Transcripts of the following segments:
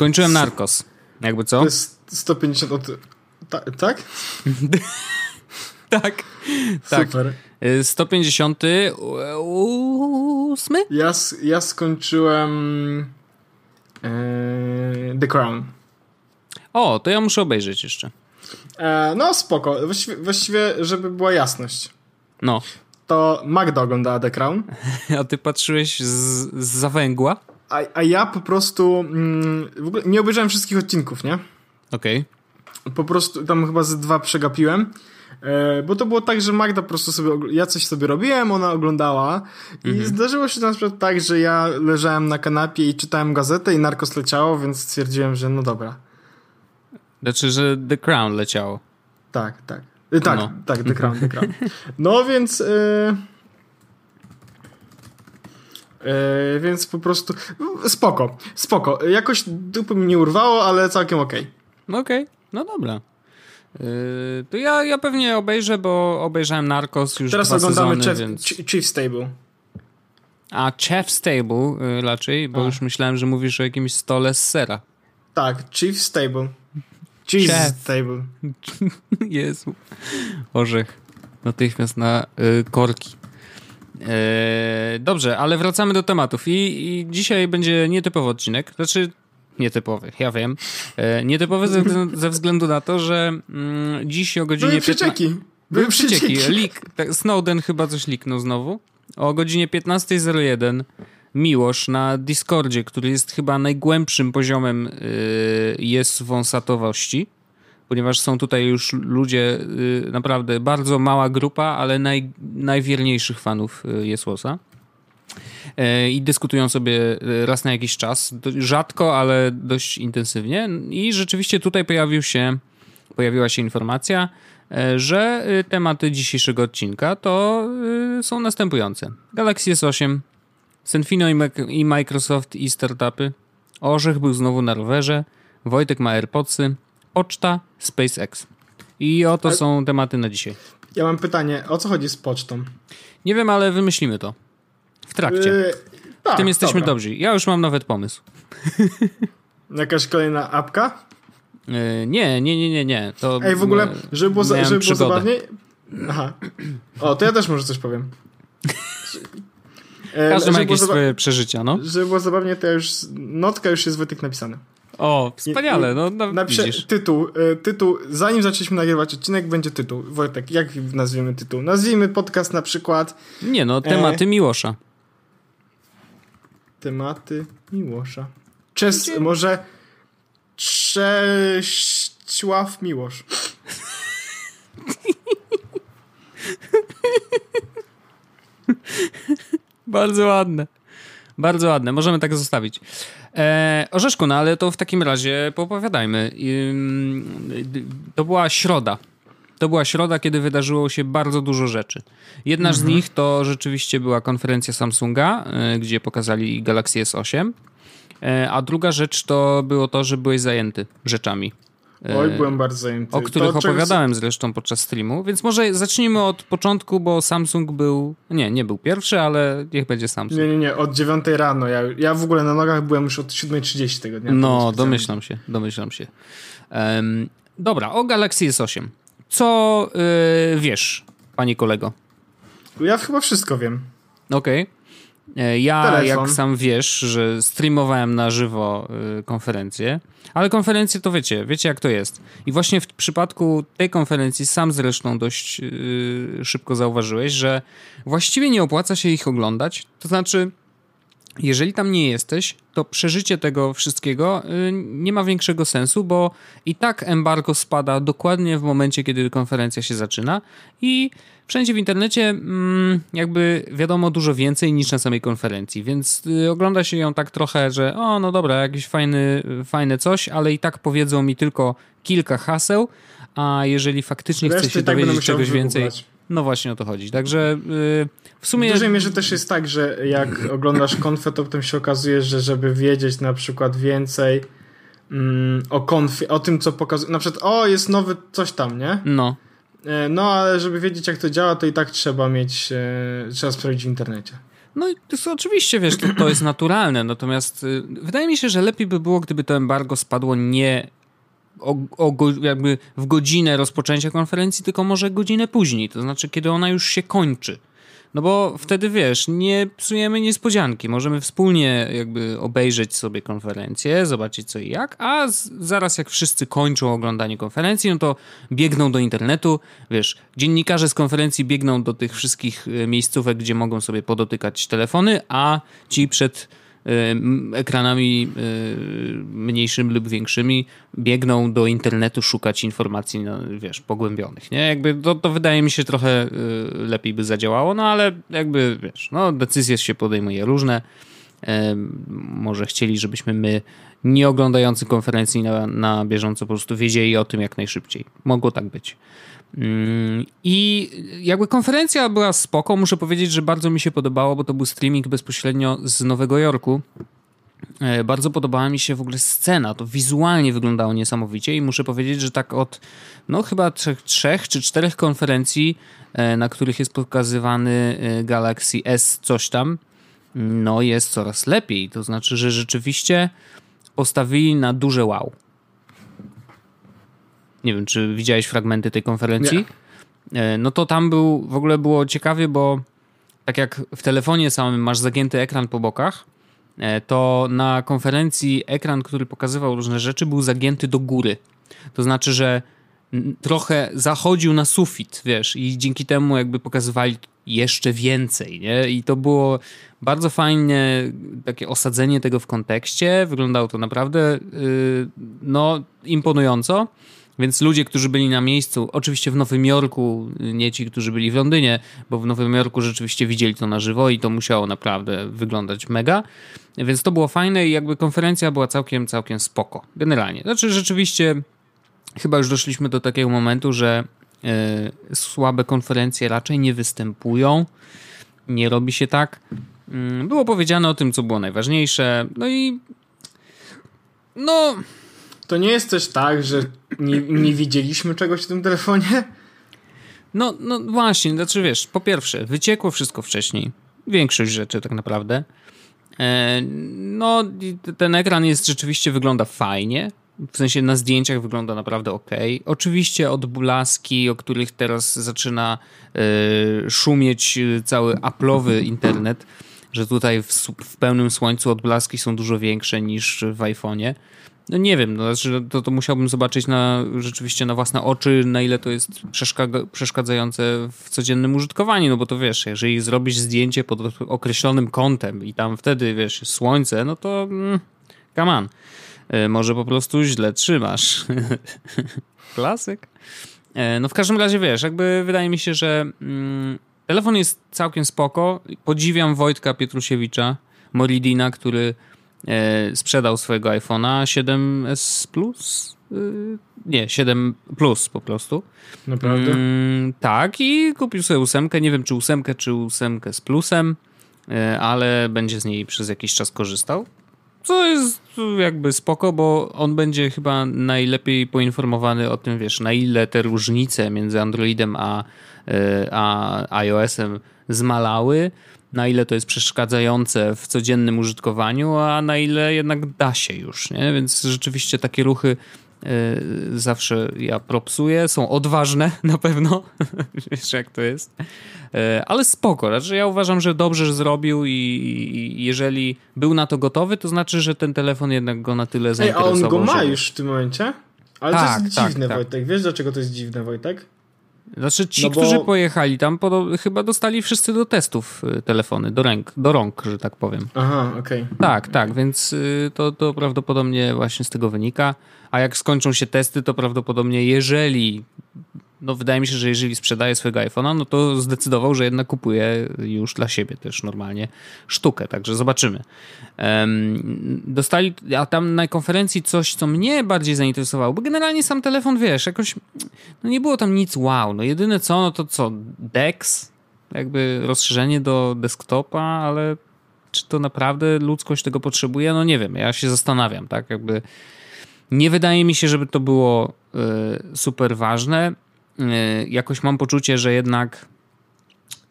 Skończyłem Narcos. Jakby co? To jest 150 od... Ta, tak? tak. tak. Super. 158? Ja, ja skończyłem e, The Crown. O, to ja muszę obejrzeć jeszcze. E, no spoko. Właściwie, właściwie, żeby była jasność. No. To Magda oglądała The Crown. A ty patrzyłeś z, z zawęgła? A, a ja po prostu mm, w ogóle nie obejrzałem wszystkich odcinków, nie? Okej. Okay. Po prostu tam chyba ze dwa przegapiłem. E, bo to było tak, że Magda po prostu sobie, ja coś sobie robiłem, ona oglądała i mhm. zdarzyło się na przykład tak, że ja leżałem na kanapie i czytałem gazetę i narkos leciało, więc stwierdziłem, że no dobra. Znaczy, że The Crown leciało. Tak, tak. E, tak, no. tak, The Crown, The Crown. No więc... E, e, więc po prostu spoko, spoko. Jakoś dupy mi nie urwało, ale całkiem okej. Okay. Okej, okay. no dobra. Yy, to ja, ja pewnie obejrzę, bo obejrzałem Narcos już Teraz dwa oglądamy sezony, Chef, więc... Chief Stable. A, Chef Stable yy, raczej, bo A. już myślałem, że mówisz o jakimś stole z sera. Tak, Chief Stable. Cheese Chef. Stable. Jezu. Orzech. Natychmiast na korki. E, dobrze, ale wracamy do tematów I, i dzisiaj będzie nietypowy odcinek. Znaczy, nietypowych, ja wiem. E, nietypowy ze, ze, względu na to, że mm, dziś o godzinie... Były przecieki. Były przecieki. Leak, tak, Snowden chyba coś liknął znowu. O godzinie 15.01 Miłosz na Discordzie, który jest chyba najgłębszym poziomem y, jest wąsatowości, ponieważ są tutaj już ludzie, y, naprawdę bardzo mała grupa, ale naj, najwierniejszych fanów y, Jesłosa. E, i dyskutują sobie e, raz na jakiś czas, rzadko, ale dość intensywnie. I rzeczywiście tutaj pojawił się, pojawiła się informacja, e, że tematy dzisiejszego odcinka to są następujące. Galaxy S8, Senfino i Microsoft i startupy, Orzech był znowu na rowerze, Wojtek ma AirPodsy, poczta, SpaceX. I oto są tematy na dzisiaj. Ja mam pytanie, o co chodzi z pocztą? Nie wiem, ale wymyślimy to. W trakcie. Yy, tak, w tym jesteśmy dobra. dobrzy. Ja już mam nawet pomysł. Jakaś kolejna apka? Yy, nie, nie, nie, nie, nie. To Ej, w ogóle, żeby było, za, żeby było zabawniej... Aha. O, to ja też może coś powiem. E, Każdy ma jakieś swoje przeżycia, no. Żeby było zabawnie, to ja już... Notka już jest Wojtek napisana. O, wspaniale, no, no Napiszę widzisz. Tytuł, e, tytuł, zanim zaczęliśmy nagrywać odcinek, będzie tytuł. Wojtek, jak nazwiemy tytuł? Nazwijmy podcast na przykład... Nie no, tematy e... Miłosza tematy Miłosza. Czes, Gdzie? może Cześćław Miłosz. Bardzo ładne. Bardzo ładne. Możemy tak zostawić. E, Orzeszku, no ale to w takim razie poopowiadajmy. To była środa. To była środa, kiedy wydarzyło się bardzo dużo rzeczy. Jedna mhm. z nich to rzeczywiście była konferencja Samsunga, e, gdzie pokazali Galaxy S8. E, a druga rzecz to było to, że byłeś zajęty rzeczami. E, Oj, byłem bardzo zajęty. O których to opowiadałem zresztą podczas streamu, więc może zacznijmy od początku, bo Samsung był. Nie, nie był pierwszy, ale niech będzie Samsung. Nie, nie, nie, od 9 rano. Ja, ja w ogóle na nogach byłem już od 7.30 tego dnia. No, domyślam się, domyślam się. Um, dobra, o Galaxy S8. Co yy, wiesz, panie kolego? Ja chyba wszystko wiem. Okej. Okay. Ja, Telefon. jak sam wiesz, że streamowałem na żywo y, konferencję, ale konferencje to wiecie, wiecie jak to jest. I właśnie w przypadku tej konferencji sam zresztą dość y, szybko zauważyłeś, że właściwie nie opłaca się ich oglądać. To znaczy, jeżeli tam nie jesteś, to przeżycie tego wszystkiego y, nie ma większego sensu, bo i tak embargo spada dokładnie w momencie, kiedy konferencja się zaczyna i wszędzie w internecie mm, jakby wiadomo dużo więcej niż na samej konferencji, więc y, ogląda się ją tak trochę, że o no dobra, jakiś fajny, fajne coś, ale i tak powiedzą mi tylko kilka haseł, a jeżeli faktycznie Reszty chce się tak dowiedzieć czegoś więcej... No właśnie o to chodzi. Także yy, w sumie. W dużej mierze też jest tak, że jak oglądasz konfę, to potem się okazuje, że żeby wiedzieć na przykład więcej mm, o konfie, o tym, co pokazuje. Na przykład, o, jest nowy coś tam, nie? No. E, no, ale żeby wiedzieć, jak to działa, to i tak trzeba mieć, e, trzeba sprawdzić w internecie. No i to, oczywiście, wiesz, to, to jest naturalne, natomiast y, wydaje mi się, że lepiej by było, gdyby to embargo spadło nie o, o, jakby w godzinę rozpoczęcia konferencji, tylko może godzinę później, to znaczy kiedy ona już się kończy. No bo wtedy wiesz, nie psujemy niespodzianki. Możemy wspólnie jakby obejrzeć sobie konferencję, zobaczyć co i jak, a z, zaraz jak wszyscy kończą oglądanie konferencji, no to biegną do internetu. Wiesz, dziennikarze z konferencji biegną do tych wszystkich e, miejscówek, gdzie mogą sobie podotykać telefony, a ci przed ekranami mniejszymi lub większymi biegną do internetu szukać informacji, no, wiesz, pogłębionych, nie? Jakby to, to wydaje mi się trochę y, lepiej by zadziałało, no ale jakby, wiesz, no decyzje się podejmuje różne. Może chcieli, żebyśmy my, nie oglądający konferencji na, na bieżąco, po prostu wiedzieli o tym jak najszybciej. Mogło tak być. Mm, I jakby konferencja była spoko, muszę powiedzieć, że bardzo mi się podobało, bo to był streaming bezpośrednio z Nowego Jorku. E, bardzo podobała mi się w ogóle scena, to wizualnie wyglądało niesamowicie i muszę powiedzieć, że tak od no chyba trzech, trzech czy czterech konferencji, e, na których jest pokazywany e, Galaxy S coś tam, no jest coraz lepiej. To znaczy, że rzeczywiście postawili na duże wow. Nie wiem, czy widziałeś fragmenty tej konferencji? Nie. E, no to tam był, w ogóle było ciekawie, bo tak jak w telefonie samym masz zagięty ekran po bokach, e, to na konferencji ekran, który pokazywał różne rzeczy, był zagięty do góry. To znaczy, że trochę zachodził na sufit, wiesz, i dzięki temu jakby pokazywali jeszcze więcej, nie? I to było bardzo fajnie takie osadzenie tego w kontekście. Wyglądało to naprawdę yy, no imponująco. Więc ludzie, którzy byli na miejscu, oczywiście w Nowym Jorku, nie ci, którzy byli w Londynie, bo w Nowym Jorku rzeczywiście widzieli to na żywo i to musiało naprawdę wyglądać mega. Więc to było fajne i jakby konferencja była całkiem, całkiem spoko. Generalnie. Znaczy rzeczywiście chyba już doszliśmy do takiego momentu, że yy, słabe konferencje raczej nie występują. Nie robi się tak. Yy, było powiedziane o tym, co było najważniejsze. No i no to nie jest też tak, że nie, nie widzieliśmy czegoś w tym telefonie? No, no właśnie, znaczy wiesz, po pierwsze, wyciekło wszystko wcześniej. Większość rzeczy tak naprawdę. E, no, ten ekran jest rzeczywiście wygląda fajnie. W sensie na zdjęciach wygląda naprawdę ok. Oczywiście odblaski, o których teraz zaczyna e, szumieć cały Apple'owy internet, że tutaj w, w pełnym słońcu odblaski są dużo większe niż w iPhone'ie. No nie wiem, no, znaczy, to, to musiałbym zobaczyć na, rzeczywiście na własne oczy, na ile to jest przeszkadzające w codziennym użytkowaniu, no bo to wiesz, jeżeli zrobisz zdjęcie pod określonym kątem i tam wtedy, wiesz, słońce, no to mm, come on. E, może po prostu źle trzymasz. Klasyk. E, no w każdym razie, wiesz, jakby wydaje mi się, że mm, telefon jest całkiem spoko. Podziwiam Wojtka Pietrusiewicza, Moridina, który sprzedał swojego iPhone'a 7S Plus. E, nie, 7 Plus po prostu. Naprawdę? Mm, tak, i kupił sobie ósemkę. Nie wiem, czy ósemkę, czy ósemkę z plusem, e, ale będzie z niej przez jakiś czas korzystał. Co jest jakby spoko, bo on będzie chyba najlepiej poinformowany o tym, wiesz, na ile te różnice między Androidem a, a iOS-em zmalały na ile to jest przeszkadzające w codziennym użytkowaniu, a na ile jednak da się już, nie? Więc rzeczywiście takie ruchy y, zawsze ja propsuję, są odważne na pewno, wiesz jak to jest, y, ale spoko, znaczy ja uważam, że dobrze że zrobił i, i, jeżeli był na to gotowy, to znaczy, że ten telefon jednak go na tyle zainteresował. Ej, a on go ma już w tym momencie? Ale tak, to jest tak, dziwne, tak. Wojtek. Wiesz dlaczego to jest dziwne, Wojtek? Znaczy ci, no bo... którzy pojechali tam, chyba dostali wszyscy do testów y, telefony, do ręk, do rąk, że tak powiem. Aha, okej. Okay. Tak, tak, więc y, to, to prawdopodobnie właśnie z tego wynika. A jak skończą się testy, to prawdopodobnie jeżeli no wydaje mi się, że jeżeli sprzedaje swojego iPhone'a, no to zdecydował, że jednak kupuje już dla siebie też normalnie sztukę, także zobaczymy. Dostali, a tam na konferencji coś, co mnie bardziej zainteresowało, bo generalnie sam telefon, wiesz, jakoś, no nie było tam nic wow, no jedyne co, no to co, DeX, jakby rozszerzenie do desktopa, ale czy to naprawdę ludzkość tego potrzebuje? No nie wiem, ja się zastanawiam, tak, jakby nie wydaje mi się, żeby to było y, super ważne. Y, jakoś mam poczucie, że jednak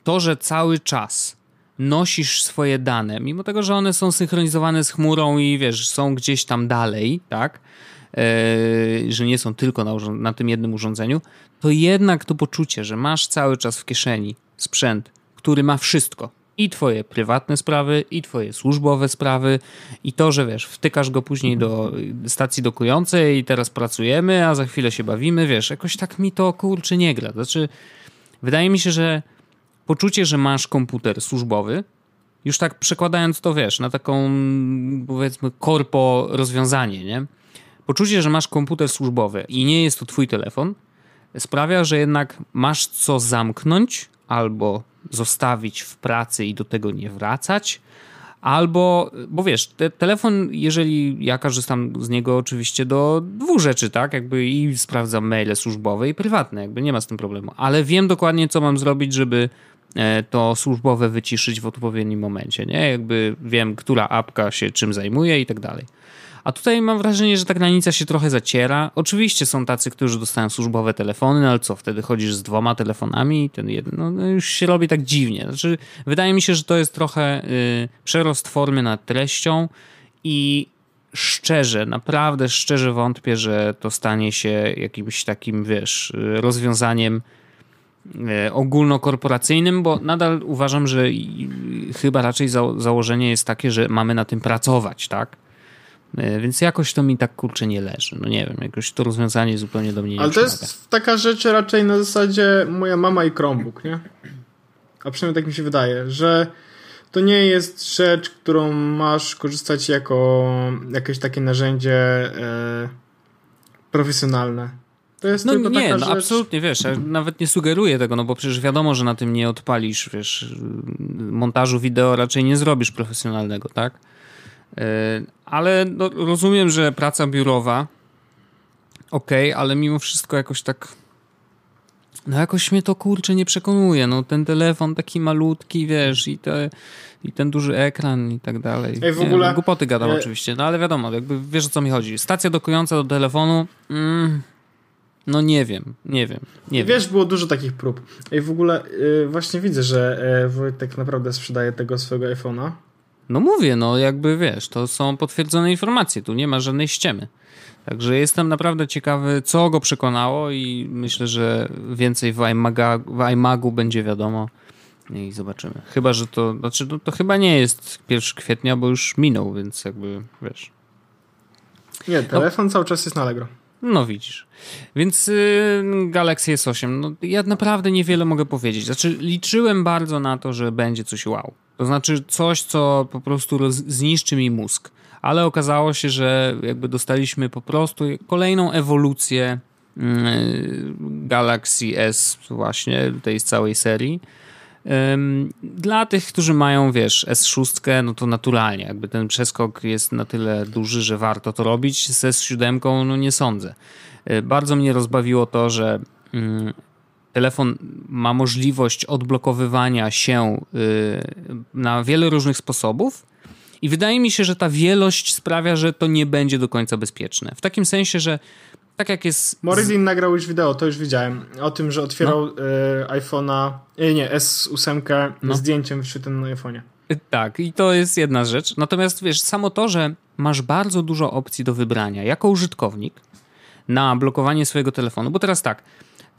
to, że cały czas nosisz swoje dane, mimo tego, że one są synchronizowane z chmurą i wiesz, są gdzieś tam dalej, tak? Yy, że nie są tylko na, na tym jednym urządzeniu, to jednak to poczucie, że masz cały czas w kieszeni sprzęt, który ma wszystko. I twoje prywatne sprawy, i twoje służbowe sprawy, i to, że wiesz, wtykasz go później do stacji dokującej i teraz pracujemy, a za chwilę się bawimy, wiesz, jakoś tak mi to kurczy nie gra. Znaczy, wydaje mi się, że poczucie, że masz komputer służbowy, już tak przekładając to, wiesz, na taką powiedzmy korpo rozwiązanie, nie? Poczucie, że masz komputer służbowy i nie jest to twój telefon, sprawia, że jednak masz co zamknąć albo zostawić w pracy i do tego nie wracać, albo, bo wiesz, te, telefon, jeżeli ja korzystam z niego oczywiście do dwóch rzeczy, tak, jakby i sprawdzam maile służbowe i prywatne, jakby nie ma z tym problemu, ale wiem dokładnie, co mam zrobić, żeby e, to służbowe wyciszyć w odpowiednim momencie, nie, jakby wiem, która apka się czym zajmuje i tak dalej. A tutaj mam wrażenie, że ta granica się trochę zaciera. Oczywiście są tacy, którzy dostają służbowe telefony, no ale co, wtedy chodzisz z dwoma telefonami i ten jeden, no, no już się robi tak dziwnie. Znaczy, wydaje mi się, że to jest trochę y, przerost formy nad treścią i szczerze, naprawdę szczerze wątpię, że to stanie się jakimś takim, wiesz, rozwiązaniem y, ogólnokorporacyjnym, bo nadal uważam, że chyba raczej założenie jest takie, że mamy na tym pracować, tak? E, więc jakoś to mi tak kurczę nie leży. No nie wiem, jakoś to rozwiązanie zupełnie do mnie nie Ale to jest taka rzecz raczej na zasadzie moja mama i Chromebook, nie? A przynajmniej tak mi się wydaje, że to nie jest rzecz, którą masz korzystać jako jakieś takie narzędzie e, profesjonalne. To jest no tylko nie, taka no rzecz... absolutnie, wiesz, ja nawet nie sugeruję tego, no bo przecież wiadomo, że na tym nie odpalisz, wiesz, montażu wideo raczej nie zrobisz profesjonalnego, tak? E, ale no, rozumiem, że praca biurowa ok, ale mimo wszystko jakoś tak no jakoś mnie to kurczę nie przekonuje. No ten telefon taki malutki, wiesz, i, te, i ten duży ekran i tak dalej. Ej, w ogóle... Nie, głupoty gadam e... oczywiście, no ale wiadomo, jakby wiesz o co mi chodzi. Stacja dokująca do telefonu, mm, no nie wiem, nie wiem. Nie wiesz, wiem. było dużo takich prób. Ej, w ogóle yy, właśnie widzę, że yy, Wojtek naprawdę sprzedaje tego swojego iPhone'a. No mówię, no jakby wiesz, to są potwierdzone informacje, tu nie ma żadnej ściemy. Także jestem naprawdę ciekawy, co go przekonało i myślę, że więcej w, iMaga, w iMagu będzie wiadomo i zobaczymy. Chyba, że to, znaczy no, to chyba nie jest 1 kwietnia, bo już minął, więc jakby wiesz. Nie, telefon no. cały czas jest na Allegro. No widzisz. Więc y, Galaxy S8, no ja naprawdę niewiele mogę powiedzieć. Znaczy liczyłem bardzo na to, że będzie coś wow. To znaczy coś, co po prostu zniszczy mi mózg. Ale okazało się, że jakby dostaliśmy po prostu kolejną ewolucję y, Galaxy S właśnie tej całej serii. Dla tych, którzy mają, wiesz, S6, no to naturalnie, jakby ten przeskok jest na tyle duży, że warto to robić. Z S7, no nie sądzę. E, bardzo mnie rozbawiło to, że mm, telefon ma możliwość odblokowywania się y, na wiele różnych sposobów. I wydaje mi się, że ta wielość sprawia, że to nie będzie do końca bezpieczne. W takim sensie, że tak jak jest. Morizin nagrał już wideo, to już widziałem. O tym, że otwierał no. y, iPhone'a, y, nie, S8 no. zdjęciem wyświetlonym na iPhone'ie. Tak, i to jest jedna rzecz. Natomiast wiesz, samo to, że masz bardzo dużo opcji do wybrania jako użytkownik na blokowanie swojego telefonu, bo teraz tak,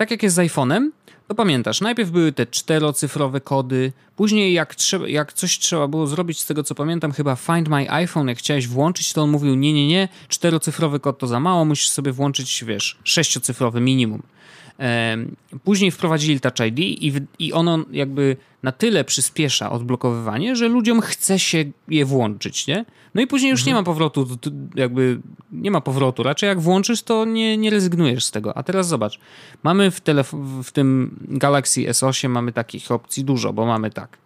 tak jak jest z iPhone'em, to pamiętasz, najpierw były te czterocyfrowe kody, później jak, trzeba, jak coś trzeba było zrobić, z tego co pamiętam, chyba Find My iPhone, jak chciałeś włączyć, to on mówił, nie, nie, nie, czterocyfrowy kod to za mało, musisz sobie włączyć, wiesz, sześciocyfrowy minimum. Później wprowadzili Touch ID i, i ono jakby na tyle przyspiesza odblokowywanie, że ludziom chce się je włączyć, nie? No i później już mhm. nie ma powrotu, jakby nie ma powrotu. Raczej jak włączysz, to nie, nie rezygnujesz z tego. A teraz zobacz, mamy w, w tym Galaxy S8 mamy takich opcji dużo, bo mamy tak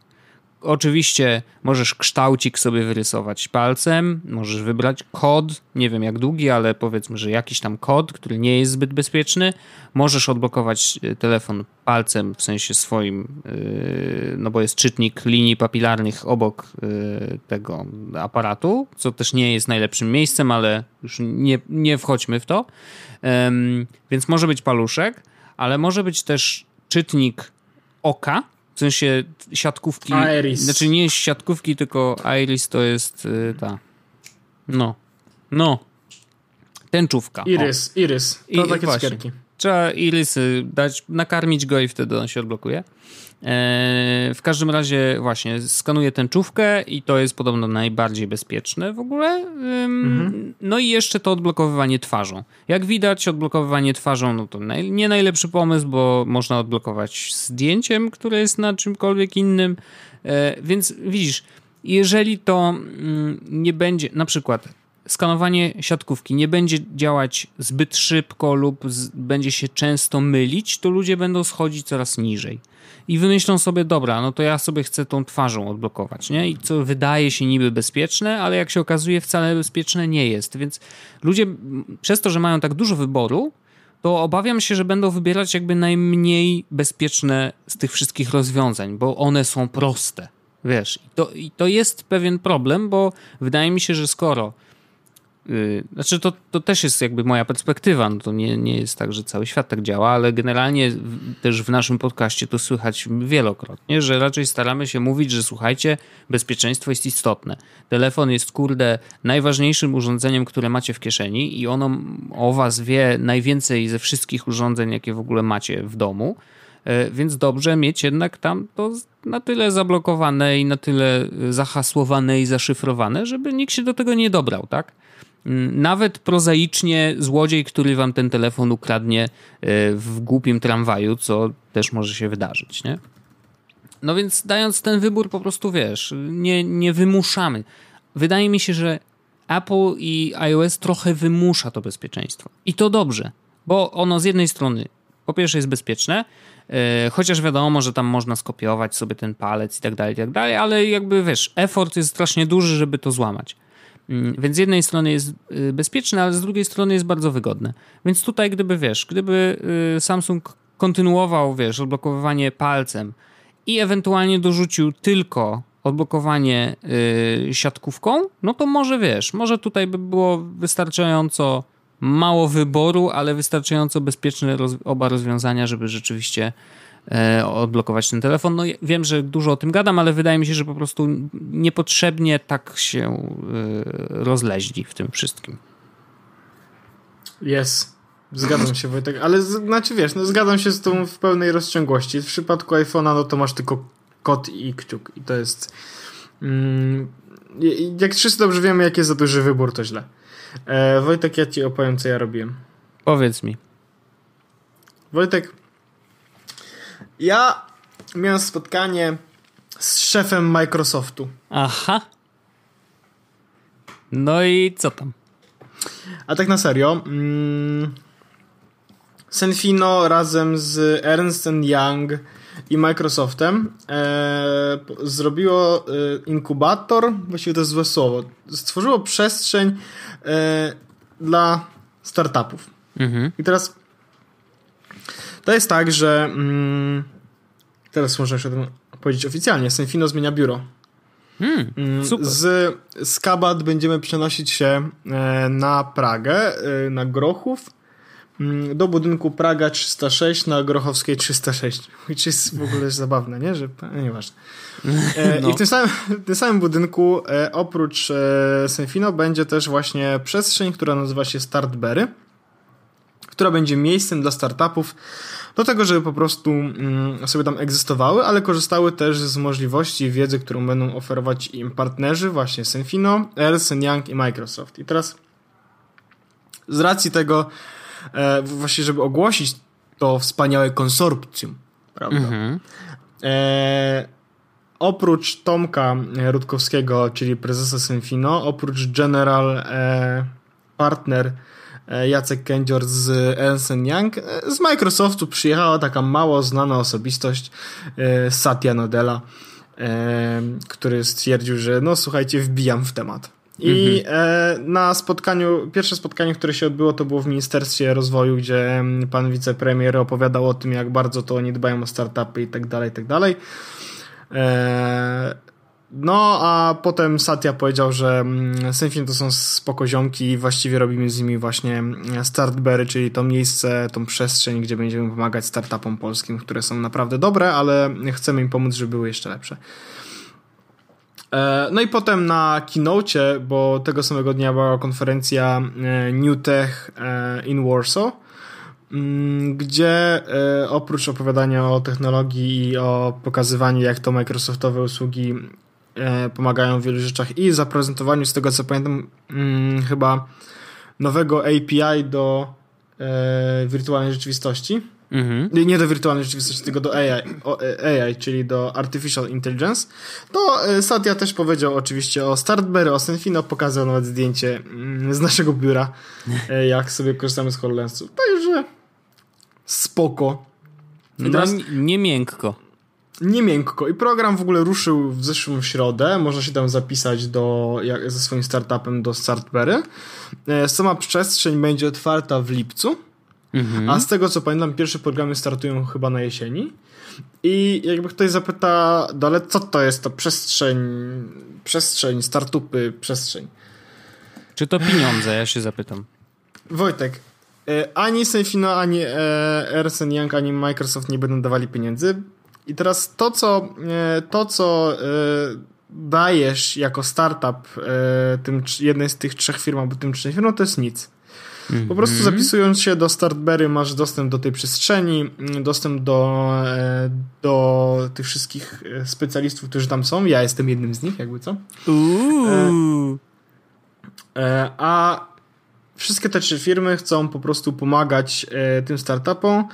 Oczywiście możesz kształcik sobie wyrysować palcem, możesz wybrać kod, nie wiem jak długi, ale powiedzmy, że jakiś tam kod, który nie jest zbyt bezpieczny. Możesz odblokować e, telefon palcem, w sensie swoim, e, no bo jest czytnik linii papilarnych obok e, tego aparatu, co też nie jest najlepszym miejscem, ale już nie, nie wchodźmy w to. Więc może być paluszek, ale może być też czytnik oka, W sensie siatkówki. Iris. Znaczy nie siatkówki, tylko Iris to jest y, ta. No. No. Tęczówka. Iris, o. Iris. To I, takie właśnie. cukierki. Trzeba Irisy dać, nakarmić go i wtedy on się odblokuje. E, w każdym razie właśnie skanuję tęczówkę i to jest podobno najbardziej bezpieczne w ogóle. Mhm. No i jeszcze to odblokowywanie twarzą. Jak widać odblokowywanie twarzą no to nie najlepszy pomysł, bo można odblokować zdjęciem, które jest na czymkolwiek innym. E, więc widzisz, jeżeli to mm, nie będzie, na przykład skanowanie siatkówki nie będzie działać zbyt szybko lub z, będzie się często mylić, to ludzie będą schodzić coraz niżej. I wymyślą sobie, dobra, no to ja sobie chcę tą twarzą odblokować, nie? I co wydaje się niby bezpieczne, ale jak się okazuje, wcale bezpieczne nie jest. Więc ludzie, przez to, że mają tak dużo wyboru, to obawiam się, że będą wybierać jakby najmniej bezpieczne z tych wszystkich rozwiązań, bo one są proste. Wiesz, to, i to jest pewien problem, bo wydaje mi się, że skoro znaczy, to, to też jest jakby moja perspektywa. No to nie, nie jest tak, że cały świat tak działa, ale generalnie też w naszym podcaście to słychać wielokrotnie, że raczej staramy się mówić, że słuchajcie, bezpieczeństwo jest istotne. Telefon jest, kurde, najważniejszym urządzeniem, które macie w kieszeni i ono o was wie najwięcej ze wszystkich urządzeń, jakie w ogóle macie w domu. Y, więc dobrze mieć jednak tam to na tyle zablokowane i na tyle zahasłowane i zaszyfrowane, żeby nikt się do tego nie dobrał, tak? Mm, nawet prozaicznie złodziej, który wam ten telefon ukradnie e, w głupim tramwaju, co też może się wydarzyć, nie? No więc dając ten wybór po prostu, wiesz, nie, nie wymuszamy. Wydaje mi się, że Apple i iOS trochę wymusza to bezpieczeństwo. I to dobrze, bo ono z jednej strony po pierwsze jest bezpieczne, e, chociaż wiadomo, że tam można skopiować sobie ten palec i tak dalej, i tak dalej, ale jakby wiesz, effort jest strasznie duży, żeby to złamać. Mm, więc z jednej strony jest y, bezpieczne, ale z drugiej strony jest bardzo wygodne. Więc tutaj gdyby, wiesz, gdyby y, Samsung kontynuował, wiesz, odblokowywanie palcem i ewentualnie dorzucił tylko odblokowanie yy, siatkówką, no to może wiesz, może tutaj by było wystarczająco mało wyboru, ale wystarczająco bezpieczne roz oba rozwiązania, żeby rzeczywiście odblokować ten telefon. No wiem, że dużo o tym gadam, ale wydaje mi się, że po prostu niepotrzebnie tak się e, rozleźli w tym wszystkim. Jest. Zgadzam się, Wojtek, ale znaczy wiesz, no zgadzam się z tą w pełnej rozciągłości. W przypadku iPhone'a, no to masz tylko kod i kciuk i to jest mm, jak wszyscy dobrze wiemy, jak jest za duży wybór, to źle. E, Wojtek, ja ci opowiem, co ja robiłem. Powiedz mi. Wojtek, ja miałem spotkanie z szefem Microsoftu. Aha. No i co tam? A tak na serio. Mm, Senfino razem z Ernst Young i Microsoftem e, zrobiło e, inkubator, właściwie to jest złe słowo, stworzyło przestrzeń e, dla startupów. Mhm. I teraz to jest tak, że mm, teraz można tym powiedzieć oficjalnie. Senfino zmienia biuro. Hmm, mm, super. Z, z Kabat będziemy przenosić się e, na Pragę, e, na Grochów, mm, do budynku Praga 306 na Grochowskiej 306. Which jest w ogóle zabawne, nie? Że, no, nieważne. E, no. I w tym samym, w tym samym budynku oprócz Senfino będzie też właśnie przestrzeń, która nazywa się Startberry która będzie miejscem dla startupów do tego, żeby po prostu mm, sobie tam egzystowały, ale korzystały też z możliwości wiedzy, którą będą oferować im partnerzy, właśnie Senfino, Ernst Young i Microsoft. I teraz z racji tego, e, właśnie żeby ogłosić to wspaniałe konsorcjum, prawda? Mhm. E, oprócz Tomka Rutkowskiego, czyli prezesa Senfino, oprócz general e, partner Jacek Kędzior z Ernst Young. E, z Microsoftu przyjechała taka mało znana osobistość e, Satya Nadella, który stwierdził, że no słuchajcie, wbijam w temat. I mhm. na spotkaniu, pierwsze spotkanie, które się odbyło, to było w Ministerstwie Rozwoju, gdzie pan wicepremier opowiadał o tym, jak bardzo to oni dbają o startupy i tak dalej, i tak dalej. No, a potem Satya powiedział, że mm, Symfony to są spokoziomki i właściwie robimy z nimi właśnie mm, Startberry, czyli to miejsce, tą przestrzeń, gdzie będziemy pomagać startupom polskim, które są naprawdę dobre, ale chcemy im pomóc, żeby były jeszcze lepsze. E, no i potem na keynote, bo tego samego dnia była konferencja e, New Tech e, in Warsaw, mm, gdzie oprócz opowiadania o technologii i o pokazywaniu, jak to Microsoftowe usługi pomagają w wielu rzeczach i zaprezentowaniu, z tego co pamiętam, mm, chyba nowego API do wirtualnej rzeczywistości mhm. nie do wirtualnej rzeczywistości, tylko do AI, AI, czyli do Artificial Intelligence, to e, Satya też powiedział oczywiście o Startberry, o Senfino, pokazał nawet zdjęcie mm, z naszego biura, e, jak sobie korzystamy z HoloLensów. Także spoko. No, teraz, nie miękko. Nie miękko. I program w ogóle ruszył w zeszłą środę. Można się tam zapisać do, jak, ze swoim startupem do Startberry. E, sama przestrzeń będzie otwarta w lipcu. Mhm. A z tego co pamiętam, pierwsze programy startują chyba na jesieni. I jakby ktoś zapyta, no ale co to jest to przestrzeń, przestrzeń, startupy, przestrzeń. Czy to pieniądze, ja się zapytam. Wojtek, e, ani Safino, ani e, Ernst Young, ani Microsoft nie będą dawali pieniędzy. I teraz to, co, e, to, co dajesz jako startup tym jednej z tych trzech firm albo tym trzech firm, to jest nic. Po prostu mhm. zapisując się do Startberry masz dostęp do tej przestrzeni, dostęp do, e, do tych wszystkich e, specjalistów, którzy tam są. Ja jestem jednym z nich, jakby co. E, a wszystkie te trzy firmy chcą po prostu pomagać tym startupom,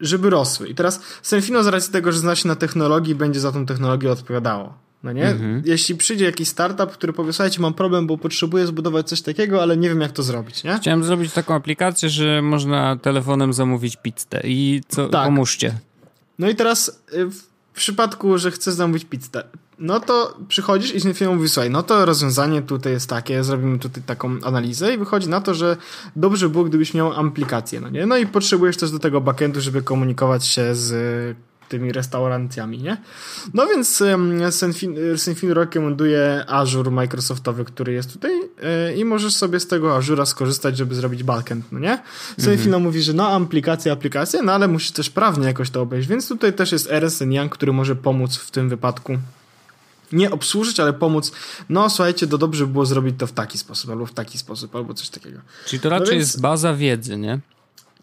żeby rosły. I teraz Senfino z racji tego, że zna się na technologii, będzie za tą technologię odpowiadało. No nie? Mhm. Jeśli przyjdzie jakiś startup, który powie, słuchajcie, mam problem, bo potrzebuję zbudować coś takiego, ale nie wiem, jak to zrobić, nie? Chciałem zrobić taką aplikację, że można telefonem zamówić pizzę i co, tak. pomóżcie. No i teraz y, w przypadku, że chcesz zamówić pizzę, no to przychodzisz i z mówi, słuchaj, no to rozwiązanie tutaj jest takie, zrobimy tutaj taką analizę i wychodzi na to, że dobrze było, gdybyś miał aplikację, no nie? No i potrzebujesz też do tego backendu, żeby komunikować się z tymi restauracjami, nie? No więc Senfin rekomenduje Azure Microsoftowy, który jest tutaj e, i możesz sobie z tego Azure'a skorzystać, żeby zrobić backend, no nie? Senfino mhm. mówi, że no aplikacja, aplikacja, no ale musisz też prawnie jakoś to obejść, więc tutaj też jest RSN Young, który może pomóc w tym wypadku nie obsłużyć, ale pomóc. No słuchajcie, to dobrze by było zrobić to w taki sposób, albo w taki sposób, albo coś takiego. Czyli to raczej no więc... jest baza wiedzy, nie?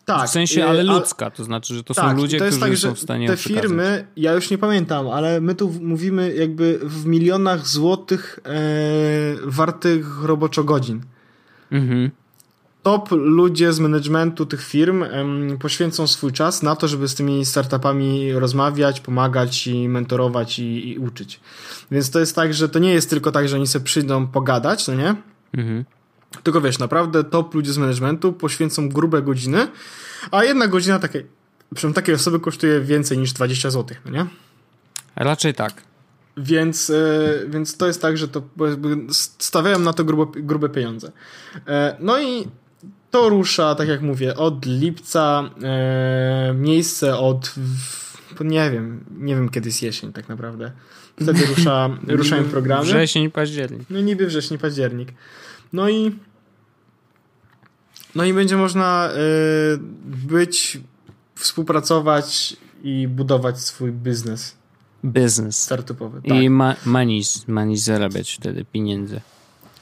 Tak. W sensie, ale ludzka, to znaczy, że to tak, są ludzie, to którzy tak, są w stanie Te firmy, ja już nie pamiętam, ale my tu mówimy jakby w milionach złotych e, wartych roboczo godzin. Mhm. Top ludzie z managementu tych firm poświęcą swój czas na to, żeby z tymi startupami rozmawiać, pomagać i mentorować i, i uczyć. Więc to jest tak, że to nie jest tylko tak, że oni sobie przyjdą pogadać, no nie? Mhm tylko wiesz, naprawdę top ludzie z managementu poświęcą grube godziny, a jedna godzina takiej, przynajmniej takiej osoby kosztuje więcej niż 20 zł, no nie? Raczej tak. Więc, e, więc to jest tak, że to stawiają na to grube, grube pieniądze. E, no i to rusza, tak jak mówię, od lipca, e, miejsce od nie wiem, nie wiem kiedy jest jesień tak naprawdę. Wtedy rusza, ruszają programy. Wrzesień, październik. No niby wrzesień, październik. No i no i będzie można y, być, współpracować i budować swój biznes. Biznes. Startupowy. Tak. I ma, manis, manis zarabiać wtedy pieniędzy.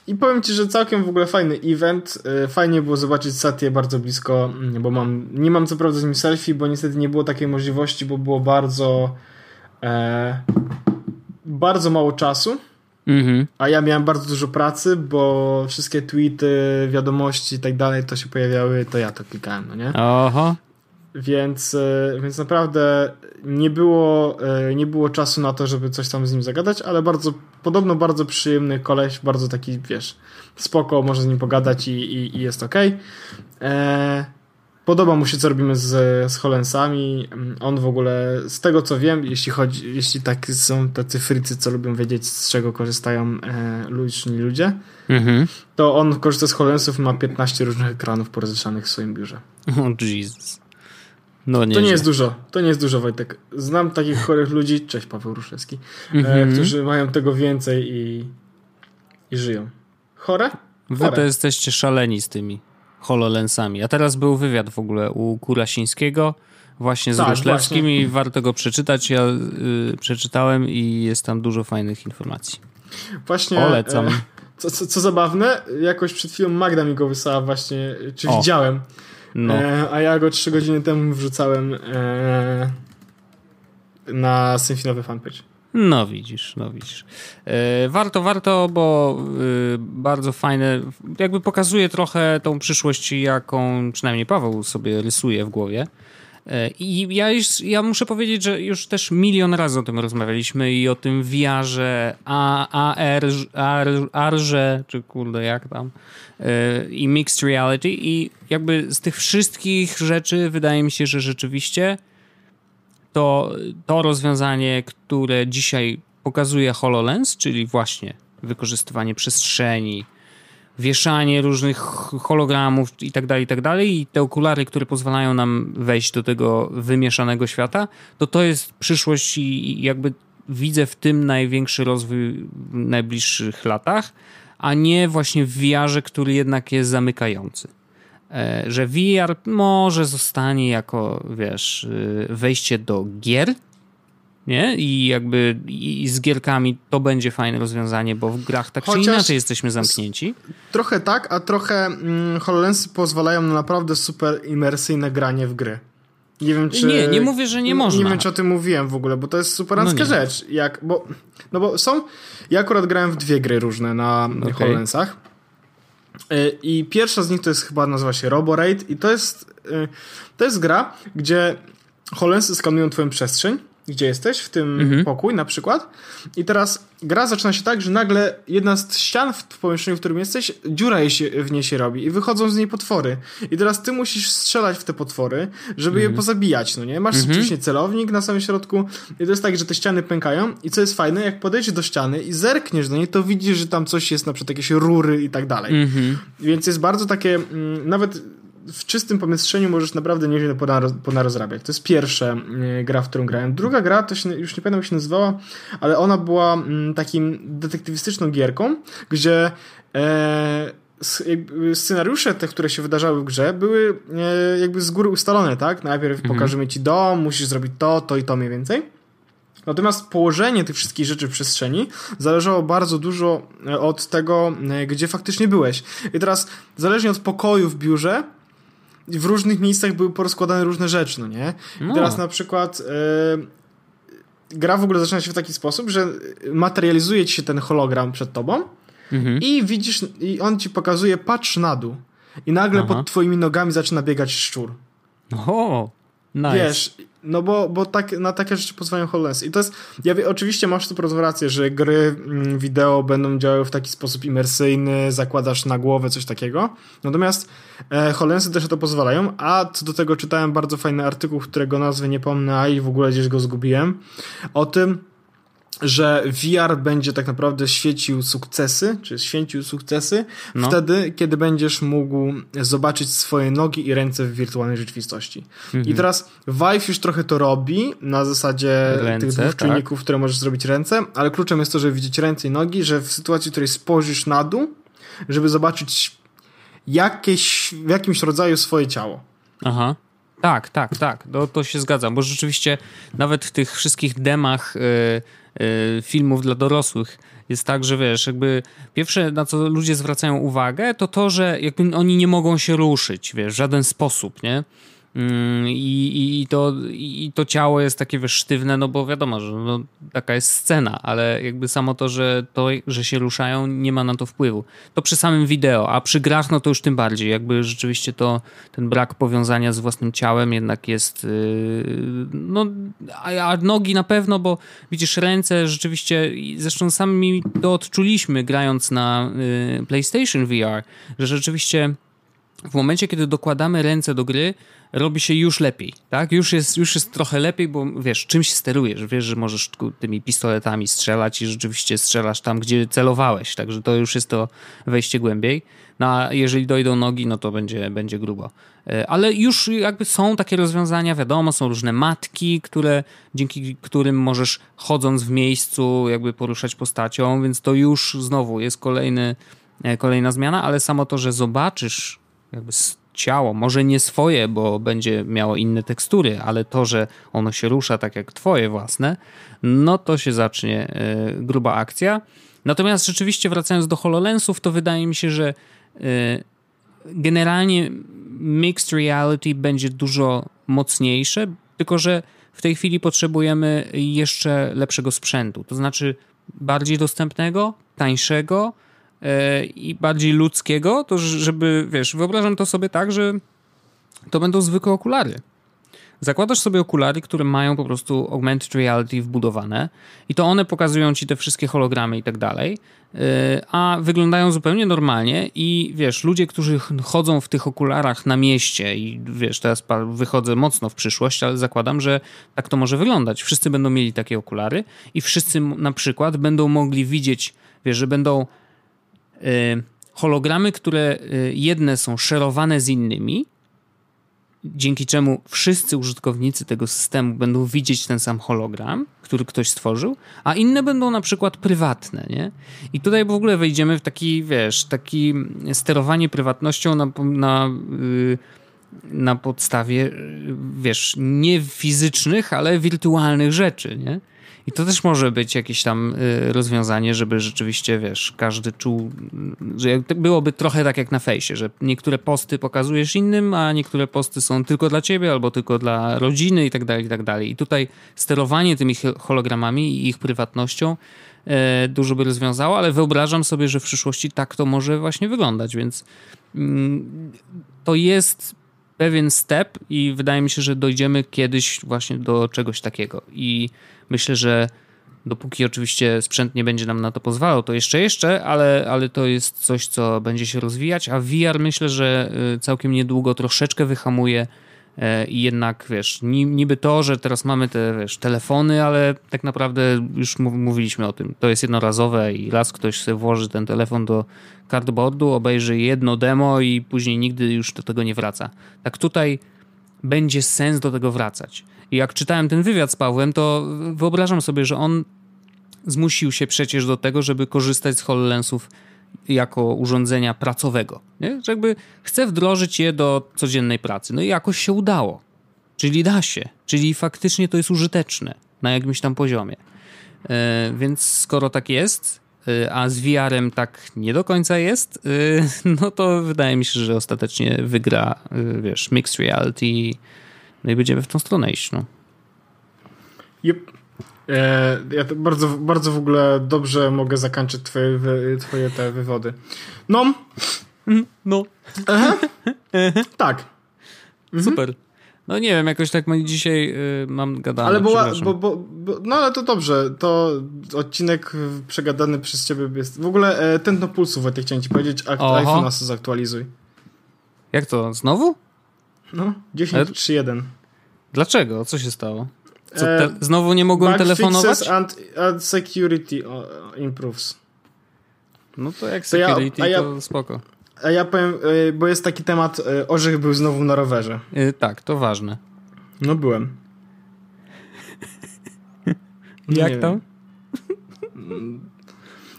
I powiem ci, że całkiem w ogóle fajny event. Y, fajnie było zobaczyć Satię bardzo blisko, mm, bo mam, nie mam co prawda z nim selfie, bo niestety nie było takiej możliwości, bo było bardzo e, bardzo mało czasu. Mhm. A ja miałem bardzo dużo pracy, bo wszystkie tweety, wiadomości i tak dalej to się pojawiały, to ja to klikałem, no nie? Oho. Więc, e, więc naprawdę nie było, e, nie było czasu na to, żeby coś tam z nim zagadać, ale bardzo, podobno bardzo przyjemny koleś, bardzo taki, wiesz, spoko, może z nim pogadać i, i, i jest ok. E, Podoba mu się, co robimy z, z Holensami. On w ogóle, z tego co wiem, jeśli chodzi, jeśli tak są tacy frycy, co lubią wiedzieć, z czego korzystają e, liczni ludzie, mhm. to on korzysta z Holensów ma 15 różnych ekranów porozeszanych w swoim biurze. O oh, Jesus. No, nie to nie jest dużo, to nie jest dużo, Wojtek. Znam takich chorych ludzi, cześć Paweł Ruszewski, mm -hmm. którzy mają tego więcej i, i żyją. Chore? Wy to jesteście szaleni z tymi HoloLensami. A teraz był wywiad w ogóle u Kurasińskiego właśnie z tak, Ruszlewskim właśnie. i warto go przeczytać. Ja y, przeczytałem i jest tam dużo fajnych informacji. Właśnie. Polecam. E, co, co, co, zabawne, jakoś przed chwilą Magda mi go wysłała właśnie, czy o. widziałem. No. E, a ja go trzy godziny temu wrzucałem e, na Symfinowy fanpage. No widzisz, no widzisz. E, warto, warto, bo e, bardzo fajne, jakby pokazuje trochę tą przyszłość, jaką przynajmniej Paweł sobie rysuje w głowie. E, I ja, już, ja muszę powiedzieć, że już też milion razy o tym rozmawialiśmy i o tym VR-ze, AR, AR, AR, czy kurde jak tam, i mixed reality. I jakby z tych wszystkich rzeczy wydaje mi się, że rzeczywiście to, to rozwiązanie, które dzisiaj pokazuje HoloLens, czyli właśnie wykorzystywanie przestrzeni, wieszanie różnych hologramów i tak dalej, i tak dalej i te okulary, które pozwalają nam wejść do tego wymieszanego świata, to to jest przyszłość i jakby widzę w tym największy rozwój w najbliższych latach, a nie właśnie w VR-ze, który jednak jest zamykający. E, że VR może zostanie jako, wiesz, y, wejście do gier, nie? I jakby i z gierkami to będzie fajne rozwiązanie, bo w grach tak Chociaż czy inaczej jesteśmy zamknięci. Trochę tak, a trochę mm, HoloLensy pozwalają na naprawdę super imersyjne granie w gry. Nie wiem, czy... Nie, nie mówię, że nie można. Nie wiem, czy o tym mówiłem w ogóle, bo to jest superancka no rzecz. Jak, bo, no bo są... Ja akurat grałem w dwie gry różne na okay. HoloLensach. E, I pierwsza z nich to jest chyba nazywa się Roboraid i to jest, e, to jest gra, gdzie HoloLensy skanują twoją przestrzeń gdzie jesteś, w tym mhm. pokój na przykład. I teraz gra zaczyna się tak, że nagle jedna z ścian w pomieszczeniu, w którym jesteś, dziura się, w niej się robi i wychodzą z niej potwory. I teraz ty musisz strzelać w te potwory, żeby mhm. je pozabijać, no nie? Masz mhm. oczywiście celownik na samym środku i to jest tak, że te ściany pękają i co jest fajne, jak podejdziesz do ściany i zerkniesz do niej, to widzisz, że tam coś jest, na przykład jakieś rury i tak dalej. Mhm. Więc jest bardzo takie, mm, nawet w czystym pomieszczeniu możesz naprawdę niewiele ponarozrabiać. To jest pierwsza e, gra, w którą grałem. Druga gra, to się, już nie pamiętam jak się nazywała, ale ona była mm, takim detektywistyczną gierką, gdzie e, scenariusze te, które się wydarzały w grze, były e, jakby z góry ustalone, tak? Najpierw mhm. pokażemy ci dom, musisz zrobić to, to i to mniej więcej. Natomiast położenie tych wszystkich rzeczy w przestrzeni zależało bardzo dużo e, od tego, e, gdzie faktycznie byłeś. I teraz, zależnie od pokoju w biurze, w różnych miejscach były porozkładane różne rzeczy, no nie? No. teraz na przykład yy, gra w ogóle zaczyna się w taki sposób, że materializuje ci się ten hologram przed tobą mhm. i widzisz, i on ci pokazuje, patrz na dół. I nagle Aha. pod twoimi nogami zaczyna biegać szczur. O, nice. Wiesz, no bo, bo tak, na takie rzeczy pozwalają HoloLens. I to jest, ja wie, oczywiście masz tu rację, że gry mm, wideo będą działały w taki sposób imersyjny, zakładasz na głowę coś takiego. Natomiast e, HoloLensy też na to pozwalają, a co do tego czytałem bardzo fajny artykuł, którego nazwy nie pomnę, a i w ogóle gdzieś go zgubiłem, o tym, że VR będzie tak naprawdę świecił sukcesy, czy święcił sukcesy no. wtedy, kiedy będziesz mógł zobaczyć swoje nogi i ręce w wirtualnej rzeczywistości. Mhm. I teraz Vive już trochę to robi na zasadzie ręce, tych dwóch tak. czynników, które możesz zrobić ręce, ale kluczem jest to, żeby widzieć ręce i nogi, że w sytuacji, w której spojrzysz na dół, żeby zobaczyć jakieś, w jakimś rodzaju swoje ciało. Aha. Tak, tak, tak. To, to się zgadzam, bo rzeczywiście nawet w tych wszystkich demach yy, filmów dla dorosłych jest tak, że wiesz, jakby pierwsze na co ludzie zwracają uwagę, to to, że jakby oni nie mogą się ruszyć, wiesz, w żaden sposób, nie? Mm, I, i, to, I to ciało jest takie wiesz, sztywne, no bo wiadomo, że no, taka jest scena, ale jakby samo to że, to, że się ruszają, nie ma na to wpływu. To przy samym wideo, a przy grach, no to już tym bardziej. Jakby rzeczywiście to ten brak powiązania z własnym ciałem jednak jest. Yy, no, a, a, nogi na pewno, bo widzisz, ręce rzeczywiście, zresztą sami to odczuliśmy grając na yy, PlayStation VR, że rzeczywiście w momencie, kiedy dokładamy ręce do gry, robi się już lepiej, tak? Już jest, już jest trochę lepiej, bo wiesz, czymś sterujesz, wiesz, że możesz tymi pistoletami strzelać i rzeczywiście strzelasz tam, gdzie celowałeś, także to już jest to wejście głębiej. No a jeżeli dojdą nogi, no to będzie, będzie grubo. E, ale już jakby są takie rozwiązania, wiadomo, są różne matki, które, dzięki którym możesz chodząc w miejscu jakby poruszać postacią, więc to już znowu jest kolejny, e, kolejna zmiana, ale samo to, że zobaczysz jakby ciało, może nie swoje, bo będzie miało inne tekstury, ale to, że ono się rusza tak jak twoje własne, no to się zacznie e, gruba akcja. Natomiast rzeczywiście wracając do HoloLensów, to wydaje mi się, że e, generalnie mixed reality będzie dużo mocniejsze, tylko że w tej chwili potrzebujemy jeszcze lepszego sprzętu, to znaczy bardziej dostępnego, tańszego, i bardziej ludzkiego, to żeby, wiesz, wyobrażam to sobie tak, że to będą zwykłe okulary. Zakładasz sobie okulary, które mają po prostu augmented reality wbudowane i to one pokazują ci te wszystkie hologramy i tak dalej, e, a wyglądają zupełnie normalnie i wiesz, ludzie, którzy chodzą w tych okularach na mieście i wiesz, teraz wychodzę mocno w przyszłość, ale zakładam, że tak to może wyglądać. Wszyscy będą mieli takie okulary i wszyscy na przykład będą mogli widzieć, wiesz, że będą hologramy, które y, jedne są szerowane z innymi, dzięki czemu wszyscy użytkownicy tego systemu będą widzieć ten sam hologram, który ktoś stworzył, a inne będą na przykład prywatne, nie? I tutaj w ogóle wejdziemy w taki, wiesz, taki sterowanie prywatnością na, na, y, na podstawie, wiesz, nie fizycznych, ale wirtualnych rzeczy, nie? I to też może być jakieś tam y, rozwiązanie, żeby rzeczywiście, wiesz, każdy czuł, że byłoby trochę tak jak na fejsie, że niektóre posty pokazujesz innym, a niektóre posty są tylko dla ciebie albo tylko dla rodziny i tak dalej, i tak dalej. I tutaj sterowanie tymi hologramami i ich prywatnością e, dużo by rozwiązało, ale wyobrażam sobie, że w przyszłości tak to może właśnie wyglądać, więc mm, to jest pewien step i wydaje mi się, że dojdziemy kiedyś właśnie do czegoś takiego. I myślę, że dopóki oczywiście sprzęt nie będzie nam na to pozwalał, to jeszcze jeszcze, ale, ale to jest coś, co będzie się rozwijać, a VR myślę, że y, całkiem niedługo troszeczkę wyhamuje e, i jednak, wiesz, niby to, że teraz mamy te, wiesz, telefony, ale tak naprawdę już mówiliśmy o tym, to jest jednorazowe i raz ktoś sobie włoży ten telefon do cardboardu, obejrzy jedno demo i później nigdy już do tego nie wraca. Tak tutaj będzie sens do tego wracać. Jak czytałem ten wywiad z Pawłem, to wyobrażam sobie, że on zmusił się przecież do tego, żeby korzystać z HoloLensów jako urządzenia pracowego. Nie? Że jakby chce wdrożyć je do codziennej pracy. No i jakoś się udało. Czyli da się. Czyli faktycznie to jest użyteczne na jakimś tam poziomie. Yy, więc skoro tak jest, yy, a z VR-em tak nie do końca jest, yy, no to wydaje mi się, że ostatecznie wygra, wiesz, mixed reality no i będziemy w tą stronę iść, no. Yep. E, ja to bardzo, bardzo w ogóle dobrze mogę zakończyć twoje, twoje te wywody. No. Mhm, no. Aha. tak. Mhm. Super. No nie wiem, jakoś tak dzisiaj y, mam gadane. Ale bo, bo, bo, bo, no ale to dobrze, to odcinek przegadany przez ciebie jest. W ogóle e, tętno pulsu, Wojtek, chciałem ci powiedzieć, iPhone'a zaktualizuj. Jak to, znowu? No, 10.3.1. Dlaczego? Co się stało? Co, te, znowu nie mogłem Bug telefonować? And, and security improves. No to jak security, to, ja, to spoko. A ja powiem, e, bo jest taki temat, e, Orzech był znowu na rowerze. Yy, tak, to ważne. No byłem. jak to?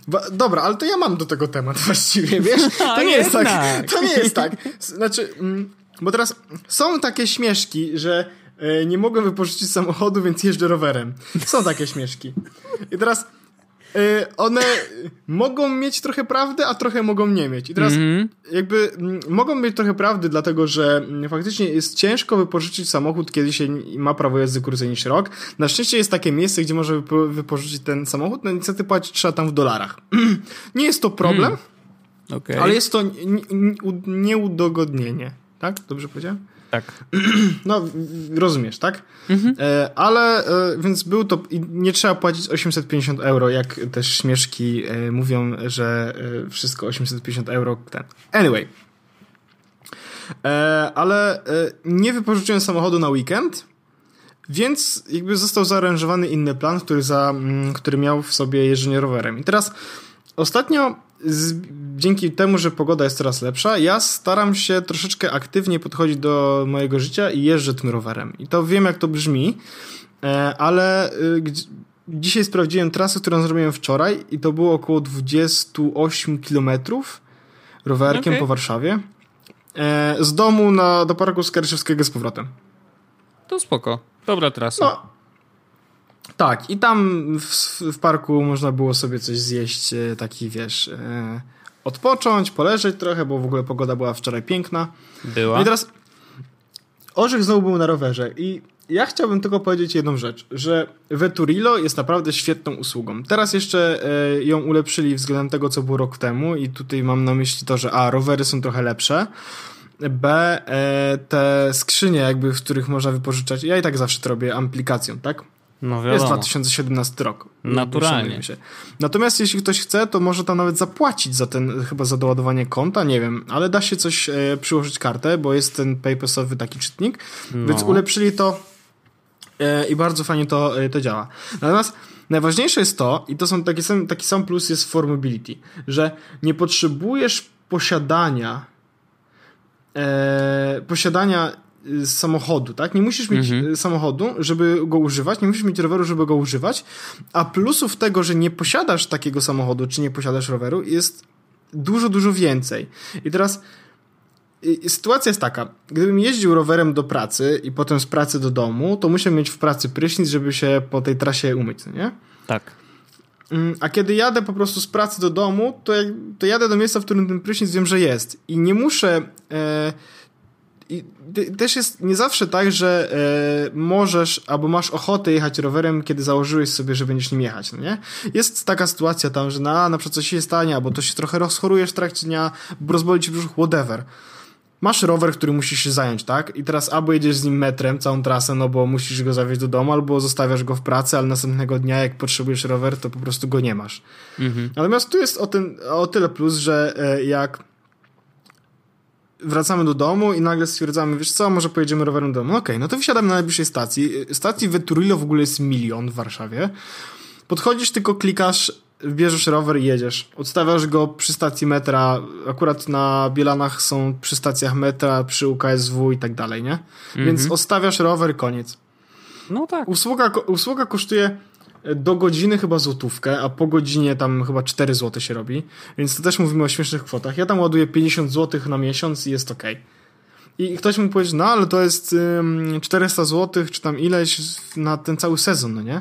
Dobra, ale to ja mam do tego temat właściwie, wiesz? To nie jest tak. To nie jest tak. Znaczy, mm, bo teraz są takie śmieszki, że e, nie mogłem wypożyczyć samochodu, więc jeżdżę rowerem. Są takie śmieszki. I teraz e, one mogą mieć trochę prawdy, a trochę mogą nie mieć. I teraz mm -hmm. jakby m, mogą mieć trochę prawdy, dlatego że m, faktycznie jest ciężko wypożyczyć samochód, kiedy się ma prawo jazdy krócej niż rok. Na szczęście jest takie miejsce, gdzie można wypo, wypożyczyć ten samochód, no niestety płacić trzeba tam w dolarach. nie jest to problem, mm. okay. ale jest to nieudogodnienie. Tak? Dobrze powiedziałem? Tak. No, rozumiesz, tak? Mhm. E, ale, e, więc był to, nie trzeba płacić 850 euro, jak też śmieszki e, mówią, że wszystko 850 euro. Ten. Anyway. Ale nie wypożyczyłem samochodu na weekend, więc jakby został zaaranżowany inny plan, który, za, mm, który miał w sobie jeżdżenie rowerem. I teraz ostatnio z, dzięki temu, że pogoda jest coraz lepsza, ja staram się troszeczkę aktywniej podchodzić do mojego życia i jeżdżę tym rowerem. I to wiem, jak to brzmi, e, ale y, dzisiaj sprawdziłem trasę, którą zrobiłem wczoraj i to było około 28 kilometrów rowerkiem okay. po Warszawie. E, z domu na, do parku Skaryszewskiego z powrotem. To spoko. Dobra trasa. No, tak, i tam w, w, parku można było sobie coś zjeść, e, taki wiesz, e, odpocząć, poleżeć trochę, bo w ogóle pogoda była wczoraj piękna. Była. No i teraz Orzech znowu był na rowerze i ja chciałbym tylko powiedzieć jedną rzecz, że Veturilo jest naprawdę świetną usługą. Teraz jeszcze e, ją ulepszyli względem tego, co było rok temu i tutaj mam na myśli to, że a, rowery są trochę lepsze, b, e, te skrzynie jakby, w których można wypożyczać, ja i tak zawsze to robię aplikacją, tak? No wiadomo. Jest 2017 rok. Naturalnie. Natomiast jeśli ktoś chce, to może tam nawet zapłacić za ten, chyba za doładowanie konta, nie wiem, ale da się coś e, przyłożyć kartę, bo jest ten paypassowy taki czytnik, no. więc ulepszyli to e, i bardzo fajnie to, e, to działa. Natomiast najważniejsze jest to, i to są taki sam, taki sam plus jest for mobility, że nie potrzebujesz posiadania e, posiadania y, samochodu, tak? Nie musisz mieć mhm. Y, samochodu, żeby go używać, nie musisz mieć roweru, żeby go używać, a plusów tego, że nie posiadasz takiego samochodu, czy nie posiadasz roweru jest dużo, dużo więcej. I teraz sytuacja jest taka, gdybym jeździł rowerem do pracy i potem z pracy do domu, to muszę mieć w pracy prysznic, żeby się po tej trasie umyć, nie? Tak. Mm, a kiedy jadę po prostu z pracy do domu, to, to jadę do miejsca, w którym ten prysznic wiem, że jest. I nie muszę... E, i też jest nie zawsze tak, że e, możesz albo masz ochotę jechać rowerem, kiedy założyłeś sobie, że będziesz nim jechać, no nie? Jest taka sytuacja tam, że na, na przykład coś się stanie, albo to się trochę rozchorujesz w trakcie dnia, rozboli ci brzuch, whatever masz rower, który musisz się zająć, tak? I teraz albo jedziesz z nim metrem całą trasę, no bo musisz go zawieźć do domu, albo zostawiasz go w pracy, ale następnego dnia, jak potrzebujesz rower, to po prostu go nie masz. Mhm. Natomiast tu jest o, ten, o tyle plus, że e, jak wracamy do domu i nagle stwierdzamy, wiesz co, może pojedziemy rowerem do domu. Okej, okay, no to wsiadamy na najbliższej stacji. Stacji Veturillo w ogóle jest milion w Warszawie. Podchodzisz, tylko klikasz bierzesz rower i jedziesz. Odstawiasz go przy stacji metra, akurat na Bielanach są przy stacjach metra, przy UKSW i tak dalej, nie? Więc mhm. odstawiasz rower, koniec. No tak. Usługa, usługa kosztuje do godziny chyba złotówkę, a po godzinie tam chyba 4 zł się robi, więc to też mówimy o śmiesznych kwotach. Ja tam ładuję 50 zł na miesiąc i jest ok. I ktoś mu powiedzieć, no ale to jest ym, 400 zł, czy tam ileś na ten cały sezon, no nie?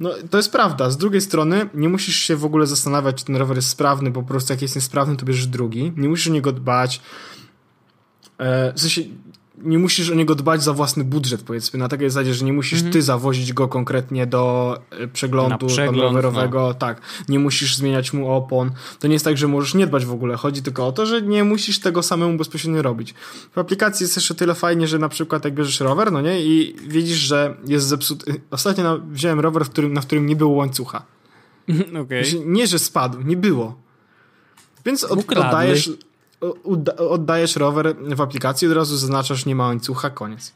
No to jest prawda. Z drugiej strony nie musisz się w ogóle zastanawiać, czy ten rower jest sprawny, bo po prostu jak jest niesprawny, to bierzesz drugi. Nie musisz o niego dbać. E, w sensie nie musisz o niego dbać za własny budżet, powiedzmy, na takiej zasadzie, że nie musisz mhm. ty zawozić go konkretnie do e, przeglądu przegląd, rowerowego, no. tak, nie musisz zmieniać mu opon. To nie jest tak, że możesz nie dbać w ogóle, chodzi tylko o to, że nie musisz tego samemu bezpośrednio robić. W aplikacji jest jeszcze tyle fajnie, że na przykład jak bierzesz rower, no nie, i widzisz, że jest zepsuty. Ostatnio wziąłem rower, w którym, na którym nie było łańcucha. Okay. Nie, że spadł, nie było. Więc od, oddajesz oddajesz rower w aplikacji, od razu zaznaczasz nie ma łańcucha, koniec.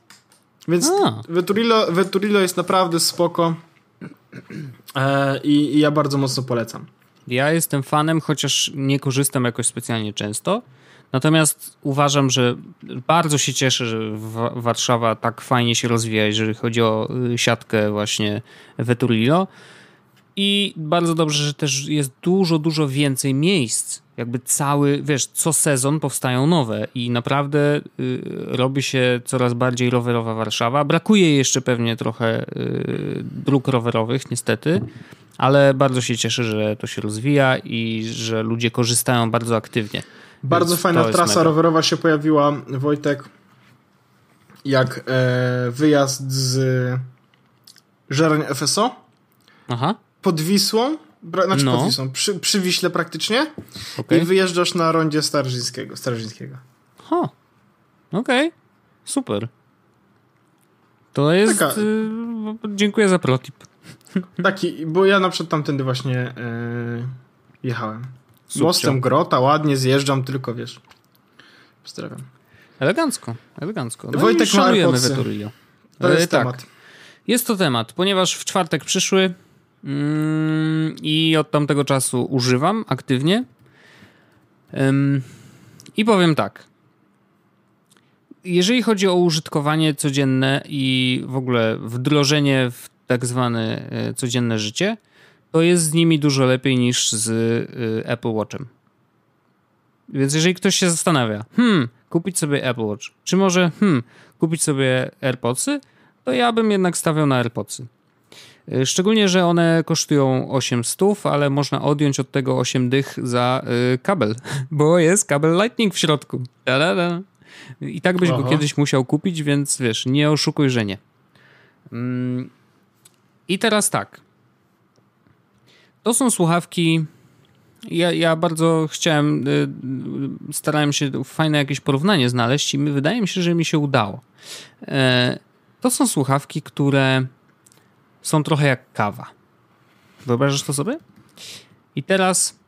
Więc Veturillo, Veturillo jest naprawdę spoko e, i, i ja bardzo mocno polecam. Ja jestem fanem, chociaż nie korzystam jakoś specjalnie często. Natomiast uważam, że bardzo się cieszę, że Warszawa tak fajnie się rozwija, jeżeli chodzi o y, siatkę właśnie Veturillo. I bardzo dobrze, że też jest dużo, dużo więcej miejsc jakby cały, wiesz, co sezon powstają nowe i naprawdę y, robi się coraz bardziej rowerowa Warszawa. Brakuje jeszcze pewnie trochę y, dróg rowerowych, niestety, ale bardzo się cieszę, że to się rozwija i że ludzie korzystają bardzo aktywnie. Bardzo Więc fajna trasa mega. rowerowa się pojawiła, Wojtek, jak e, wyjazd z Żerań FSO Aha. pod Wisłą znaczy no. pod Wisłą, przy, przy Wiśle praktycznie okay. i wyjeżdżasz na rondzie Starzyńskiego. Starzyńskiego. Ha, okej, okay. super. To jest... Taka... Y, dziękuję za protip. Taki, bo ja na przykład tamtędy właśnie y, jechałem. Mostem Grota, ładnie zjeżdżam, tylko wiesz. Pozdrawiam. Elegancko, elegancko. No Wojtek i szanujemy. To jest tak. temat. Jest to temat, ponieważ w czwartek przyszły mm, i od tamtego czasu używam aktywnie. I powiem tak. Jeżeli chodzi o użytkowanie codzienne i w ogóle wdrożenie w tak zwane e, codzienne życie, to jest z nimi dużo lepiej niż z e, Apple Watchem. Więc jeżeli ktoś się zastanawia, hmm, kupić sobie Apple Watch, czy może, hmm, kupić sobie AirPodsy, to ja bym jednak stawiał na AirPodsy. E, szczególnie, że one kosztują 800, ale można odjąć od tego 8 dych za y, kabel, bo jest kabel Lightning w środku. Da-da-da. I tak byś Aha. go kiedyś musiał kupić, więc wiesz, nie oszukuj, że nie. Mm. I teraz tak. To są słuchawki. Ja, ja bardzo chciałem, y, starałem się fajne jakieś porównanie znaleźć i wydaje mi się, że mi się udało. E, to są słuchawki, które są trochę jak kawa. Wyobrażasz to sobie? I teraz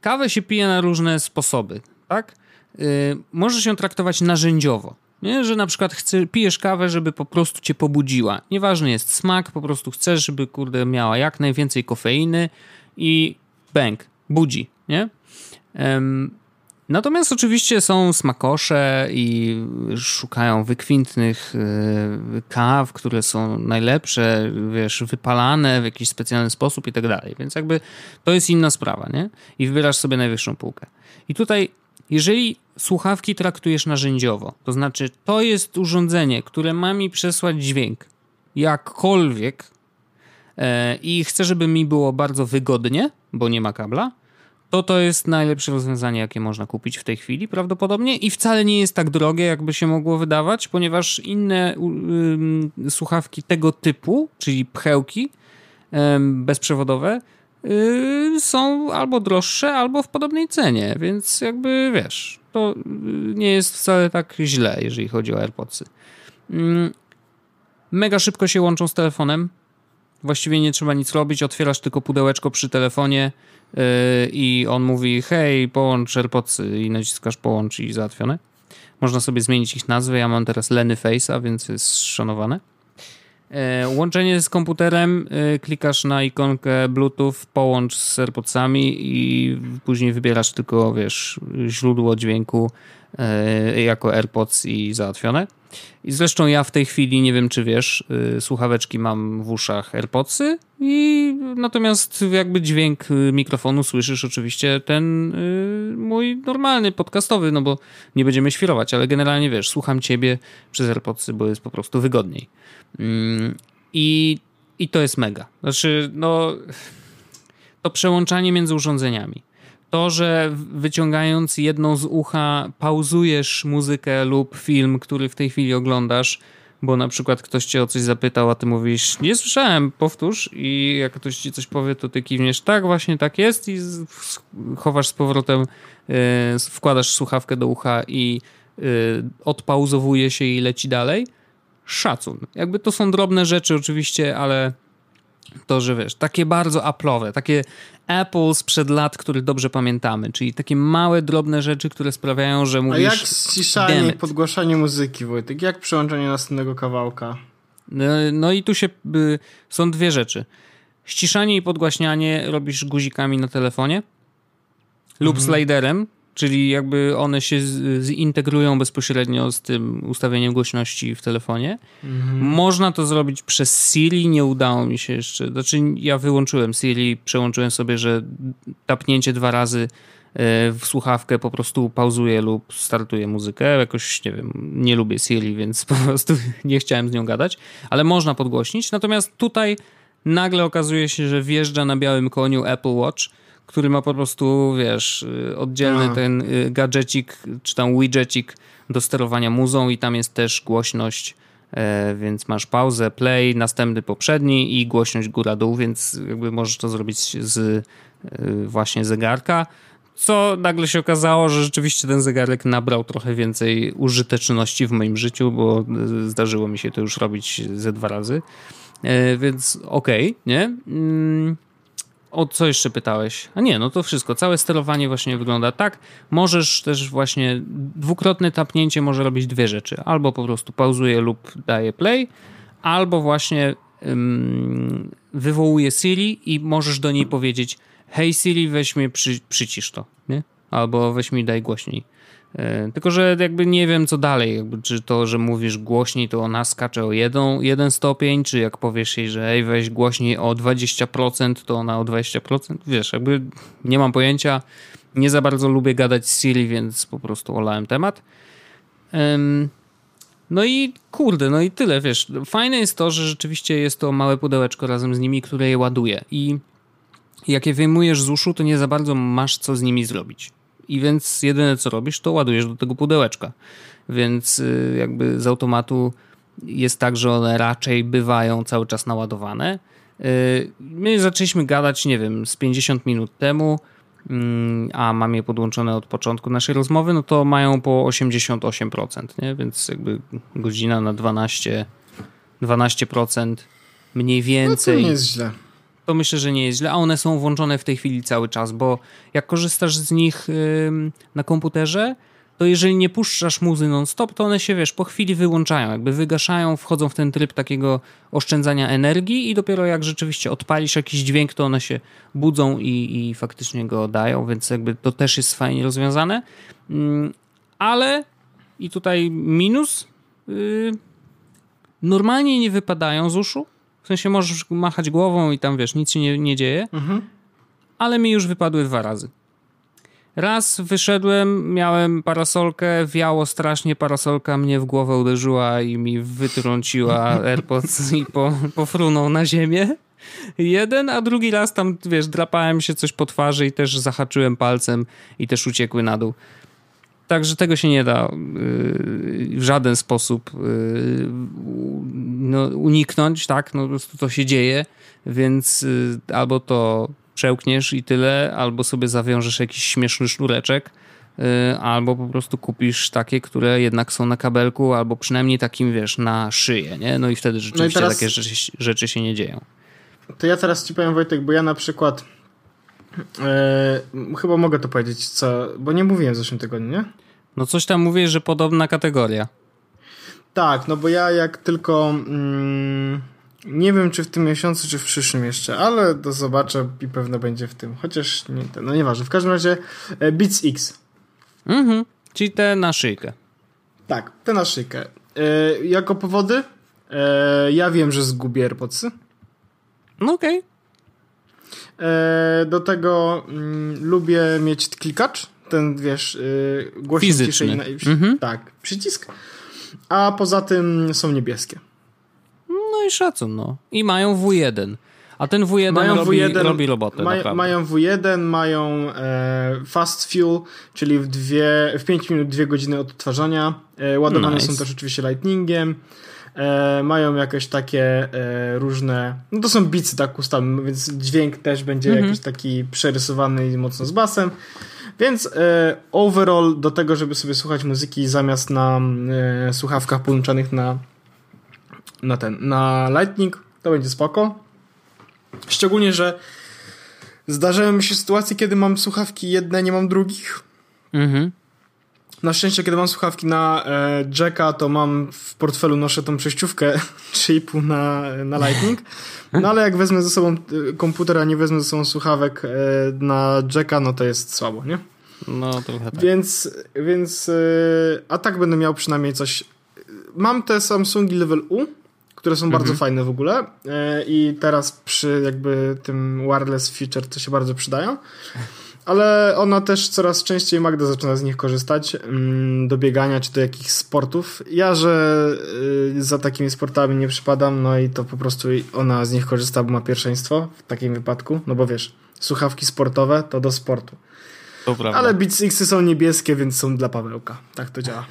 kawę się pije na różne sposoby, tak? Yy, możesz ją traktować narzędziowo. Nie? Że na przykład chce, pijesz kawę, żeby po prostu cię pobudziła. Nieważny jest smak, po prostu chcesz, żeby kurde miała jak najwięcej kofeiny i bang, budzi, nie? Natomiast oczywiście są smakosze i szukają wykwintnych e, kaw, które są najlepsze, wiesz, wypalane w jakiś specjalny sposób i tak dalej. Więc jakby to jest inna sprawa, nie? I wybierasz sobie najwyższą półkę. I tutaj, jeżeli słuchawki traktujesz narzędziowo, to znaczy to jest urządzenie, które ma mi przesłać dźwięk jakkolwiek e, i chcę, żeby mi było bardzo wygodnie, bo nie ma kabla, to to jest najlepsze rozwiązanie, jakie można kupić w tej chwili prawdopodobnie i wcale nie jest tak drogie, jakby się mogło wydawać, ponieważ inne słuchawki tego typu, czyli pchełki bezprzewodowe, y, są albo droższe, albo w podobnej cenie, więc jakby wiesz, to y, nie jest wcale tak źle, jeżeli chodzi o AirPodsy. Mega szybko się łączą z telefonem. Właściwie nie trzeba nic robić, otwierasz tylko pudełeczko przy telefonie, i on mówi hej, połącz AirPodsy i naciskasz połącz i załatwione. Można sobie zmienić ich nazwy. Ja mam teraz Leny Face'a, więc jest szanowane. Yy, łączenie z komputerem, yy, klikasz na ikonkę Bluetooth, połącz z AirPodsami i później wybierasz tylko, wiesz, źródło dźwięku jako AirPods i załatwione. I zresztą ja w tej chwili, nie wiem czy wiesz, y, słuchaweczki mam w uszach AirPodsy i natomiast jakby dźwięk y, mikrofonu słyszysz oczywiście ten y, mój normalny, podcastowy, no bo nie będziemy świrować, ale generalnie wiesz, słucham ciebie przez AirPodsy, bo jest po prostu wygodniej. Mm, I, i to jest mega. Znaczy, no to przełączanie między urządzeniami to, że wyciągając jedną z ucha pauzujesz muzykę lub film, który w tej chwili oglądasz, bo na przykład ktoś cię o coś zapytał, a ty mówisz, nie słyszałem, powtórz i jak ktoś ci coś powie, to ty kiwniesz, tak, właśnie tak jest i chowasz z powrotem, yy, wkładasz słuchawkę do ucha i yy, odpauzowuje się i leci dalej. Szacun. Jakby to są drobne rzeczy oczywiście, ale to, że wiesz, takie bardzo Apple'owe, takie Apple sprzed lat, których dobrze pamiętamy, czyli takie małe, drobne rzeczy, które sprawiają, że mówisz... A jak ściszanie i podgłaszanie muzyki, Wojtek? Jak przełączanie następnego kawałka? No, no i tu się... Y, są dwie rzeczy. Ściszanie i podgłaśnianie robisz guzikami na telefonie lub mhm. sliderem, czyli jakby one się zintegrują bezpośrednio z tym ustawieniem głośności w telefonie. Mhm. Można to zrobić przez Siri, nie udało mi się jeszcze. Znaczy, ja wyłączyłem Siri, przełączyłem sobie, że tapnięcie dwa razy e, w słuchawkę po prostu pauzuje lub startuje muzykę. Jakoś, nie wiem, nie lubię Siri, więc po prostu nie chciałem z nią gadać, ale można podgłośnić. Natomiast tutaj nagle okazuje się, że wjeżdża na białym koniu Apple Watch który ma po prostu, wiesz, y, oddzielny Aha. ten y, gadżecik, czy tam widgetik do sterowania muzą i tam jest też głośność, e, więc masz pauzę, play, następny poprzedni i głośność góra-dół, więc jakby możesz to zrobić z y, właśnie zegarka. Co nagle się okazało, że rzeczywiście ten zegarek nabrał trochę więcej użyteczności w moim życiu, bo zdarzyło mi się to już robić ze dwa razy. E, więc okej, okay, nie? O co jeszcze pytałeś? A nie, no to wszystko. Całe sterowanie właśnie wygląda tak. Możesz też właśnie dwukrotne tapnięcie może robić dwie rzeczy. Albo po prostu pauzuje lub daje play, albo właśnie ym, wywołuje Siri i możesz do niej powiedzieć hej Siri, weź mnie, przy, przycisz to, nie? Albo weź mi daj głośniej. E, tylko, że jakby nie wiem co dalej, jakby, czy to, że mówisz głośniej, to ona skacze o jeden, jeden stopień, czy jak powiesz jej, że ej, weź głośniej o 20%, to ona o 20%, wiesz, jakby nie mam pojęcia, nie za bardzo lubię gadać z Siri, więc po prostu olałem temat. No i kurde, no i tyle, wiesz, fajne jest to, że rzeczywiście jest to małe pudełeczko razem z nimi, które je ładuje. I jak je wyjmujesz z uszu, to nie za bardzo masz co z nimi zrobić i więc jedyne co robisz, to ładujesz do tego pudełeczka. Więc y, jakby z automatu jest tak, że one raczej bywają cały czas naładowane. Y, my zaczęliśmy gadać, nie wiem, z 50 minut temu, mm, a mam je podłączone od początku naszej rozmowy, no to mają po 88%, nie? więc jakby godzina na 12, 12% mniej więcej. No to nie jest źle to myślę, że nie jest źle, a one są włączone w tej chwili cały czas, bo jak korzystasz z nich na komputerze, to jeżeli nie puszczasz muzy non-stop, to one się, wiesz, po chwili wyłączają, jakby wygaszają, wchodzą w ten tryb takiego oszczędzania energii i dopiero jak rzeczywiście odpalisz jakiś dźwięk, to one się budzą i, i faktycznie go dają, więc jakby to też jest fajnie rozwiązane. Ale i tutaj minus, yy, normalnie nie wypadają z uszu, sensie możesz machać głową i tam wiesz, nic się nie, nie dzieje. Mhm. Ale mi już wypadły dwa razy. Raz wyszedłem, miałem parasolkę, wiało strasznie, parasolka mnie w głowę uderzyła i mi wytrąciła AirPods i po, pofrunął na ziemię. Jeden, a drugi raz tam, wiesz, drapałem się coś po twarzy i też zahaczyłem palcem i też uciekły na dół. Także tego się nie da y, w żaden sposób y, no, uniknąć, tak? No po prostu to się dzieje, więc y, albo to przełkniesz i tyle, albo sobie zawiążesz jakiś śmieszny sznureczek, albo po prostu kupisz takie, które jednak są na kabelku, albo przynajmniej takim, wiesz, na szyję, nie? No i wtedy rzeczywiście no i teraz... takie rzeczy, rzeczy się nie dzieją. To ja teraz ci powiem, Wojtek, bo ja na przykład E, chyba mogę to powiedzieć, co, bo nie mówiłem w zeszłym tygodniu, nie? No coś tam mówisz, że podobna kategoria. Tak, no bo ja jak tylko mm, nie wiem, czy w tym miesiącu, czy w przyszłym jeszcze, ale to zobaczę i pewno będzie w tym. Chociaż nie, no nieważne. W każdym razie e, Beats X. Mhm, czyli te na szyjkę. Tak, te na szyjkę. E, jako powody? E, ja wiem, że zgubię AirPodsy. No okej. Okay. E, do tego mm, lubię mieć klikacz, ten wiesz, yy, głośnik Fizyczny. Na, mhm. Tak, przycisk. A poza tym są niebieskie. No i szacun, no. I mają W1. A ten W1 mają robi, W1, robi robotę, maj, Mają W1, mają e, fast fuel, czyli w, dwie, w 5 minut 2 godziny odtwarzania. E, ładowane nice. są też oczywiście lightningiem. E, mają jakieś takie e, różne, no to są bicy tak ustawione, więc dźwięk też będzie mhm. jakiś taki przerysowany i mocno z basem. Więc e, overall do tego, żeby sobie słuchać muzyki zamiast na e, słuchawkach połączonych na na ten, na Lightning, to będzie spoko. Szczególnie, że zdarzają mi się sytuacje, kiedy mam słuchawki jedne, nie mam drugich. Mhm. Na szczęście, kiedy mam słuchawki na e, Jacka, to mam w portfelu noszę tą przejściówkę 3,5 na, na Lightning. No ale jak wezmę ze sobą e, komputer, a nie wezmę ze sobą słuchawek e, na Jacka, no to jest słabo, nie? No trochę tak. Więc, więc e, a tak będę miał przynajmniej coś. Mam te Samsungi Level U, które są mhm. bardzo fajne w ogóle e, i teraz przy jakby tym wireless feature to się bardzo przydają ale ona też coraz częściej Magda zaczyna z nich korzystać mm, do biegania czy do jakichś sportów. Ja, że y, za takimi sportami nie przypadam, no i to po prostu ona z nich korzysta, bo ma pierwszeństwo w takim wypadku, no bo wiesz, słuchawki sportowe to do sportu. Ale Beats X są niebieskie, więc są dla Pawełka. Tak to działa.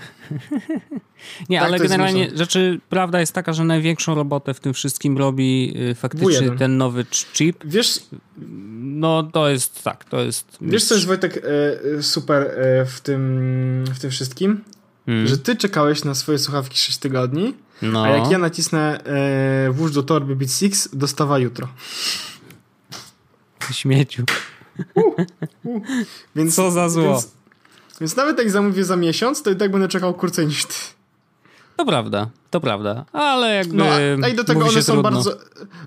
Nie, tak ale generalnie rzeczy, prawda jest taka, że największą robotę w tym wszystkim robi y, faktycznie W1. ten nowy chip. Wiesz, no to jest tak, to jest... Wiesz co jest Wojtek e, e, super w tym, w tym wszystkim? Hmm. Że ty czekałeś na swoje słuchawki 6 tygodni, no. a jak ja nacisnę włóż do torby Beats X, dostawa jutro. Śmieciu. Uh, uh. Więc, Co za zło. Więc, więc nawet jak zamówię za miesiąc, to i tak będę czekał krócej niż ty. To prawda, to prawda, ale jakby No, a i do tego one są trudno. bardzo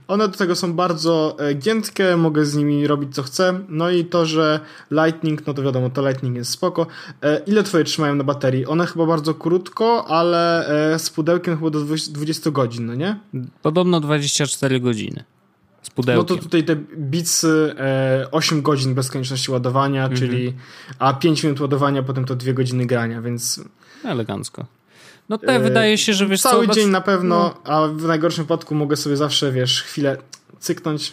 one do tego są bardzo e, giętkie, mogę z nimi robić co chcę. No i to, że Lightning, no to wiadomo, to Lightning jest spoko. E, ile twoje trzymają na baterii? One chyba bardzo krótko, ale e, z pudełkiem chyba do 20 godzin, no nie? Podobno 24 godziny z No pudełkiem. to tutaj te Beatsy e, 8 godzin bez konieczności ładowania, Mhm. czyli a 5 minut ładowania, potem to 2 godziny grania, więc Elegancko. No te E, wydaje się, że wiesz cały co, dzień was- na pewno, no. a w najgorszym wypadku mogę sobie zawsze, wiesz, chwilę cyknąć.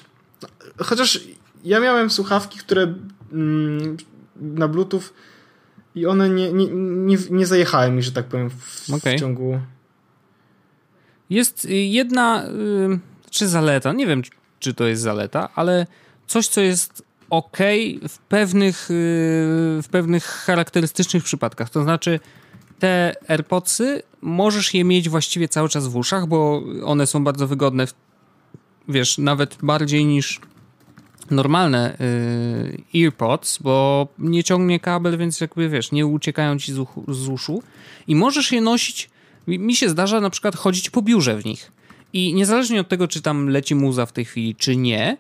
Chociaż ja miałem słuchawki, które mm, na Bluetooth i one nie, nie, nie, nie zajechały mi, że tak powiem, w, Okej. w ciągu... Jest y, jedna, y, czy zaleta, nie wiem, czy- to jest zaleta, ale coś, co jest ok w pewnych, y, w pewnych charakterystycznych przypadkach. To znaczy, te AirPodsy możesz je mieć właściwie cały czas w uszach, bo one są bardzo wygodne, wiesz, nawet bardziej niż normalne y, earpods, bo nie ciągnie kabel, więc jakby wiesz, nie uciekają ci z, uchu, z uszu i możesz je nosić. Mi się zdarza na przykład chodzić po biurze w nich. I niezależnie od tego, czy tam leci muza w tej chwili, czy nie,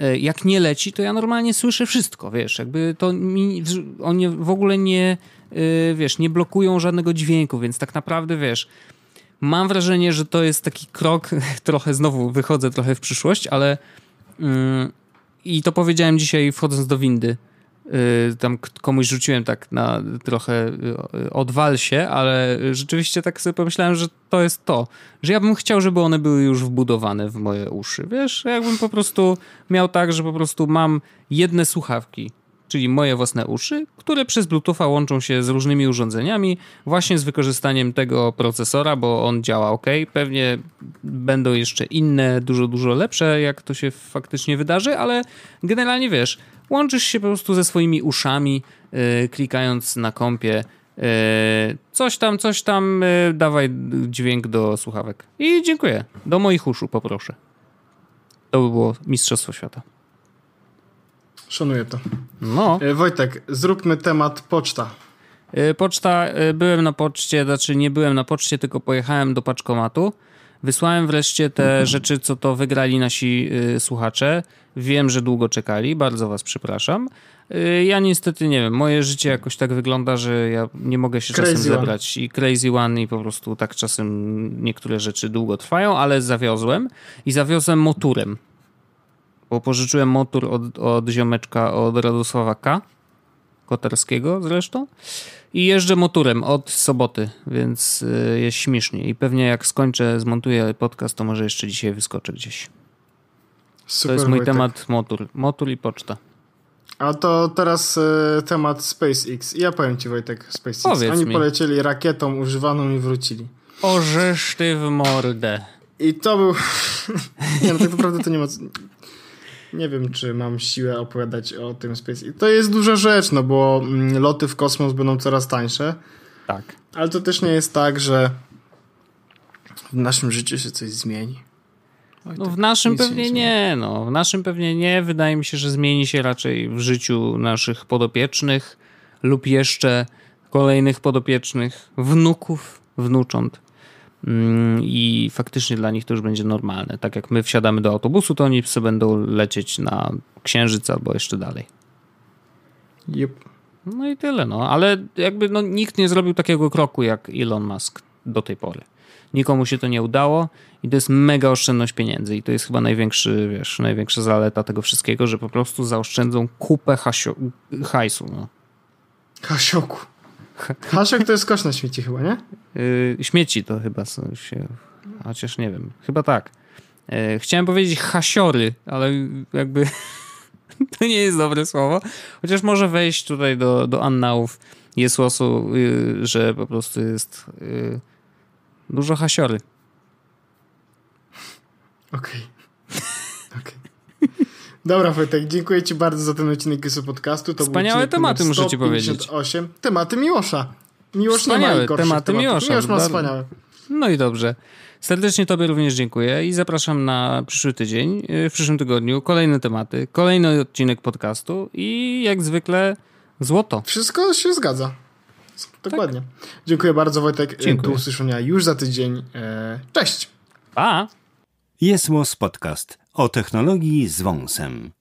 y, jak nie leci, to ja normalnie słyszę wszystko, wiesz, jakby to mi, oni w ogóle nie, y, wiesz, nie blokują żadnego dźwięku, więc tak naprawdę, wiesz, mam wrażenie, że to jest taki krok, trochę znowu wychodzę trochę w przyszłość, ale mm, i to powiedziałem dzisiaj wchodząc do windy. Yy, tam komuś rzuciłem tak na trochę yy, odwal się, ale rzeczywiście tak sobie pomyślałem, że to jest to, że ja bym chciał, żeby one były już wbudowane w moje uszy. Wiesz, jakbym po prostu miał tak, że po prostu mam jedne słuchawki, czyli moje własne uszy, które przez Bluetootha łączą się z różnymi urządzeniami, właśnie z wykorzystaniem tego procesora, bo on działa ok. Pewnie będą jeszcze inne, dużo, dużo lepsze, jak to się faktycznie wydarzy, ale generalnie wiesz, łączysz się po prostu ze swoimi uszami, yy, klikając na kompie. Yy, coś tam, coś tam, yy, dawaj dźwięk do słuchawek. I dziękuję. Do moich uszu poproszę. To by było Mistrzostwo Świata. Szanuję to. No. E, Wojtek, zróbmy temat poczta. Poczta, byłem na poczcie, znaczy nie byłem na poczcie, tylko pojechałem do paczkomatu. Wysłałem wreszcie te rzeczy, co to wygrali nasi y, słuchacze. Wiem, że długo czekali, bardzo was przepraszam. Y, ja niestety nie wiem, moje życie jakoś tak wygląda, że ja nie mogę się Crazy czasem one. zebrać i crazy one i po prostu tak czasem niektóre rzeczy długo trwają, ale zawiozłem i zawiozłem moturem. Bo pożyczyłem motor od, od ziomeczka od Radosława K. Kotarskiego zresztą. I jeżdżę motorem od soboty, więc y, jest śmiesznie. I pewnie jak skończę, zmontuję podcast, to może jeszcze dzisiaj wyskoczę gdzieś. Super, to jest mój Wojtek. temat motor. Motor i poczta. A to teraz e, temat SpaceX. Ja powiem ci, Wojtek, SpaceX. Powiedz Oni mi. polecieli rakietą używaną i wrócili. Orzesz ty w mordę. I to był. nie, no tak naprawdę to nie ma. Nie wiem, czy mam siłę opowiadać o tym SpaceX. To jest duża rzecz, no bo mm, loty w kosmos będą coraz tańsze. Tak. Ale to też nie jest tak, że w naszym życiu się coś zmieni. Oj, No tak w naszym pewnie zmieni. nie, no. W naszym pewnie nie. Wydaje mi się, że zmieni się raczej w życiu naszych podopiecznych lub jeszcze kolejnych podopiecznych, wnuków, wnucząt. Mm, I faktycznie dla nich to już będzie normalne. Tak jak my wsiadamy do autobusu, to oni sobie będą lecieć na Księżyc albo jeszcze dalej. Jep. No i tyle, no. Ale jakby no, nikt nie zrobił takiego kroku jak Elon Musk do tej pory. Nikomu się to nie udało i to jest mega oszczędność pieniędzy i to jest chyba największy, wiesz, największa zaleta tego wszystkiego, że po prostu zaoszczędzą kupę hasio- hajsu, no. Hasioku. Hasiok to jest kosz na śmieci chyba, nie? Yy, śmieci to chyba są się, chociaż nie wiem, chyba tak. Yy, chciałem powiedzieć hasiory, ale jakby to nie jest dobre słowo, chociaż może wejść tutaj do, do annałów Jesłosu, yy, że po prostu jest dużo hasiory. Okej. Okej. Dobra, Wojtek, dziękuję Ci bardzo za ten odcinek Kysu Podcastu. To był Wspaniałe tematy, muszę ci powiedzieć. 158. Tematy Miłosza. Miłosz nie ma tematy tematów. Miłosza. Miłosz ma wspaniałe. No i dobrze. Serdecznie Tobie również dziękuję i zapraszam na przyszły tydzień, y, w przyszłym tygodniu. Kolejne tematy, kolejny odcinek podcastu i jak zwykle złoto. Wszystko się zgadza. Dokładnie. Tak. Dziękuję bardzo Wojtek. Dziękuję. Do usłyszenia już za tydzień. E, cześć. Pa. Jest Podcast o technologii z wąsem.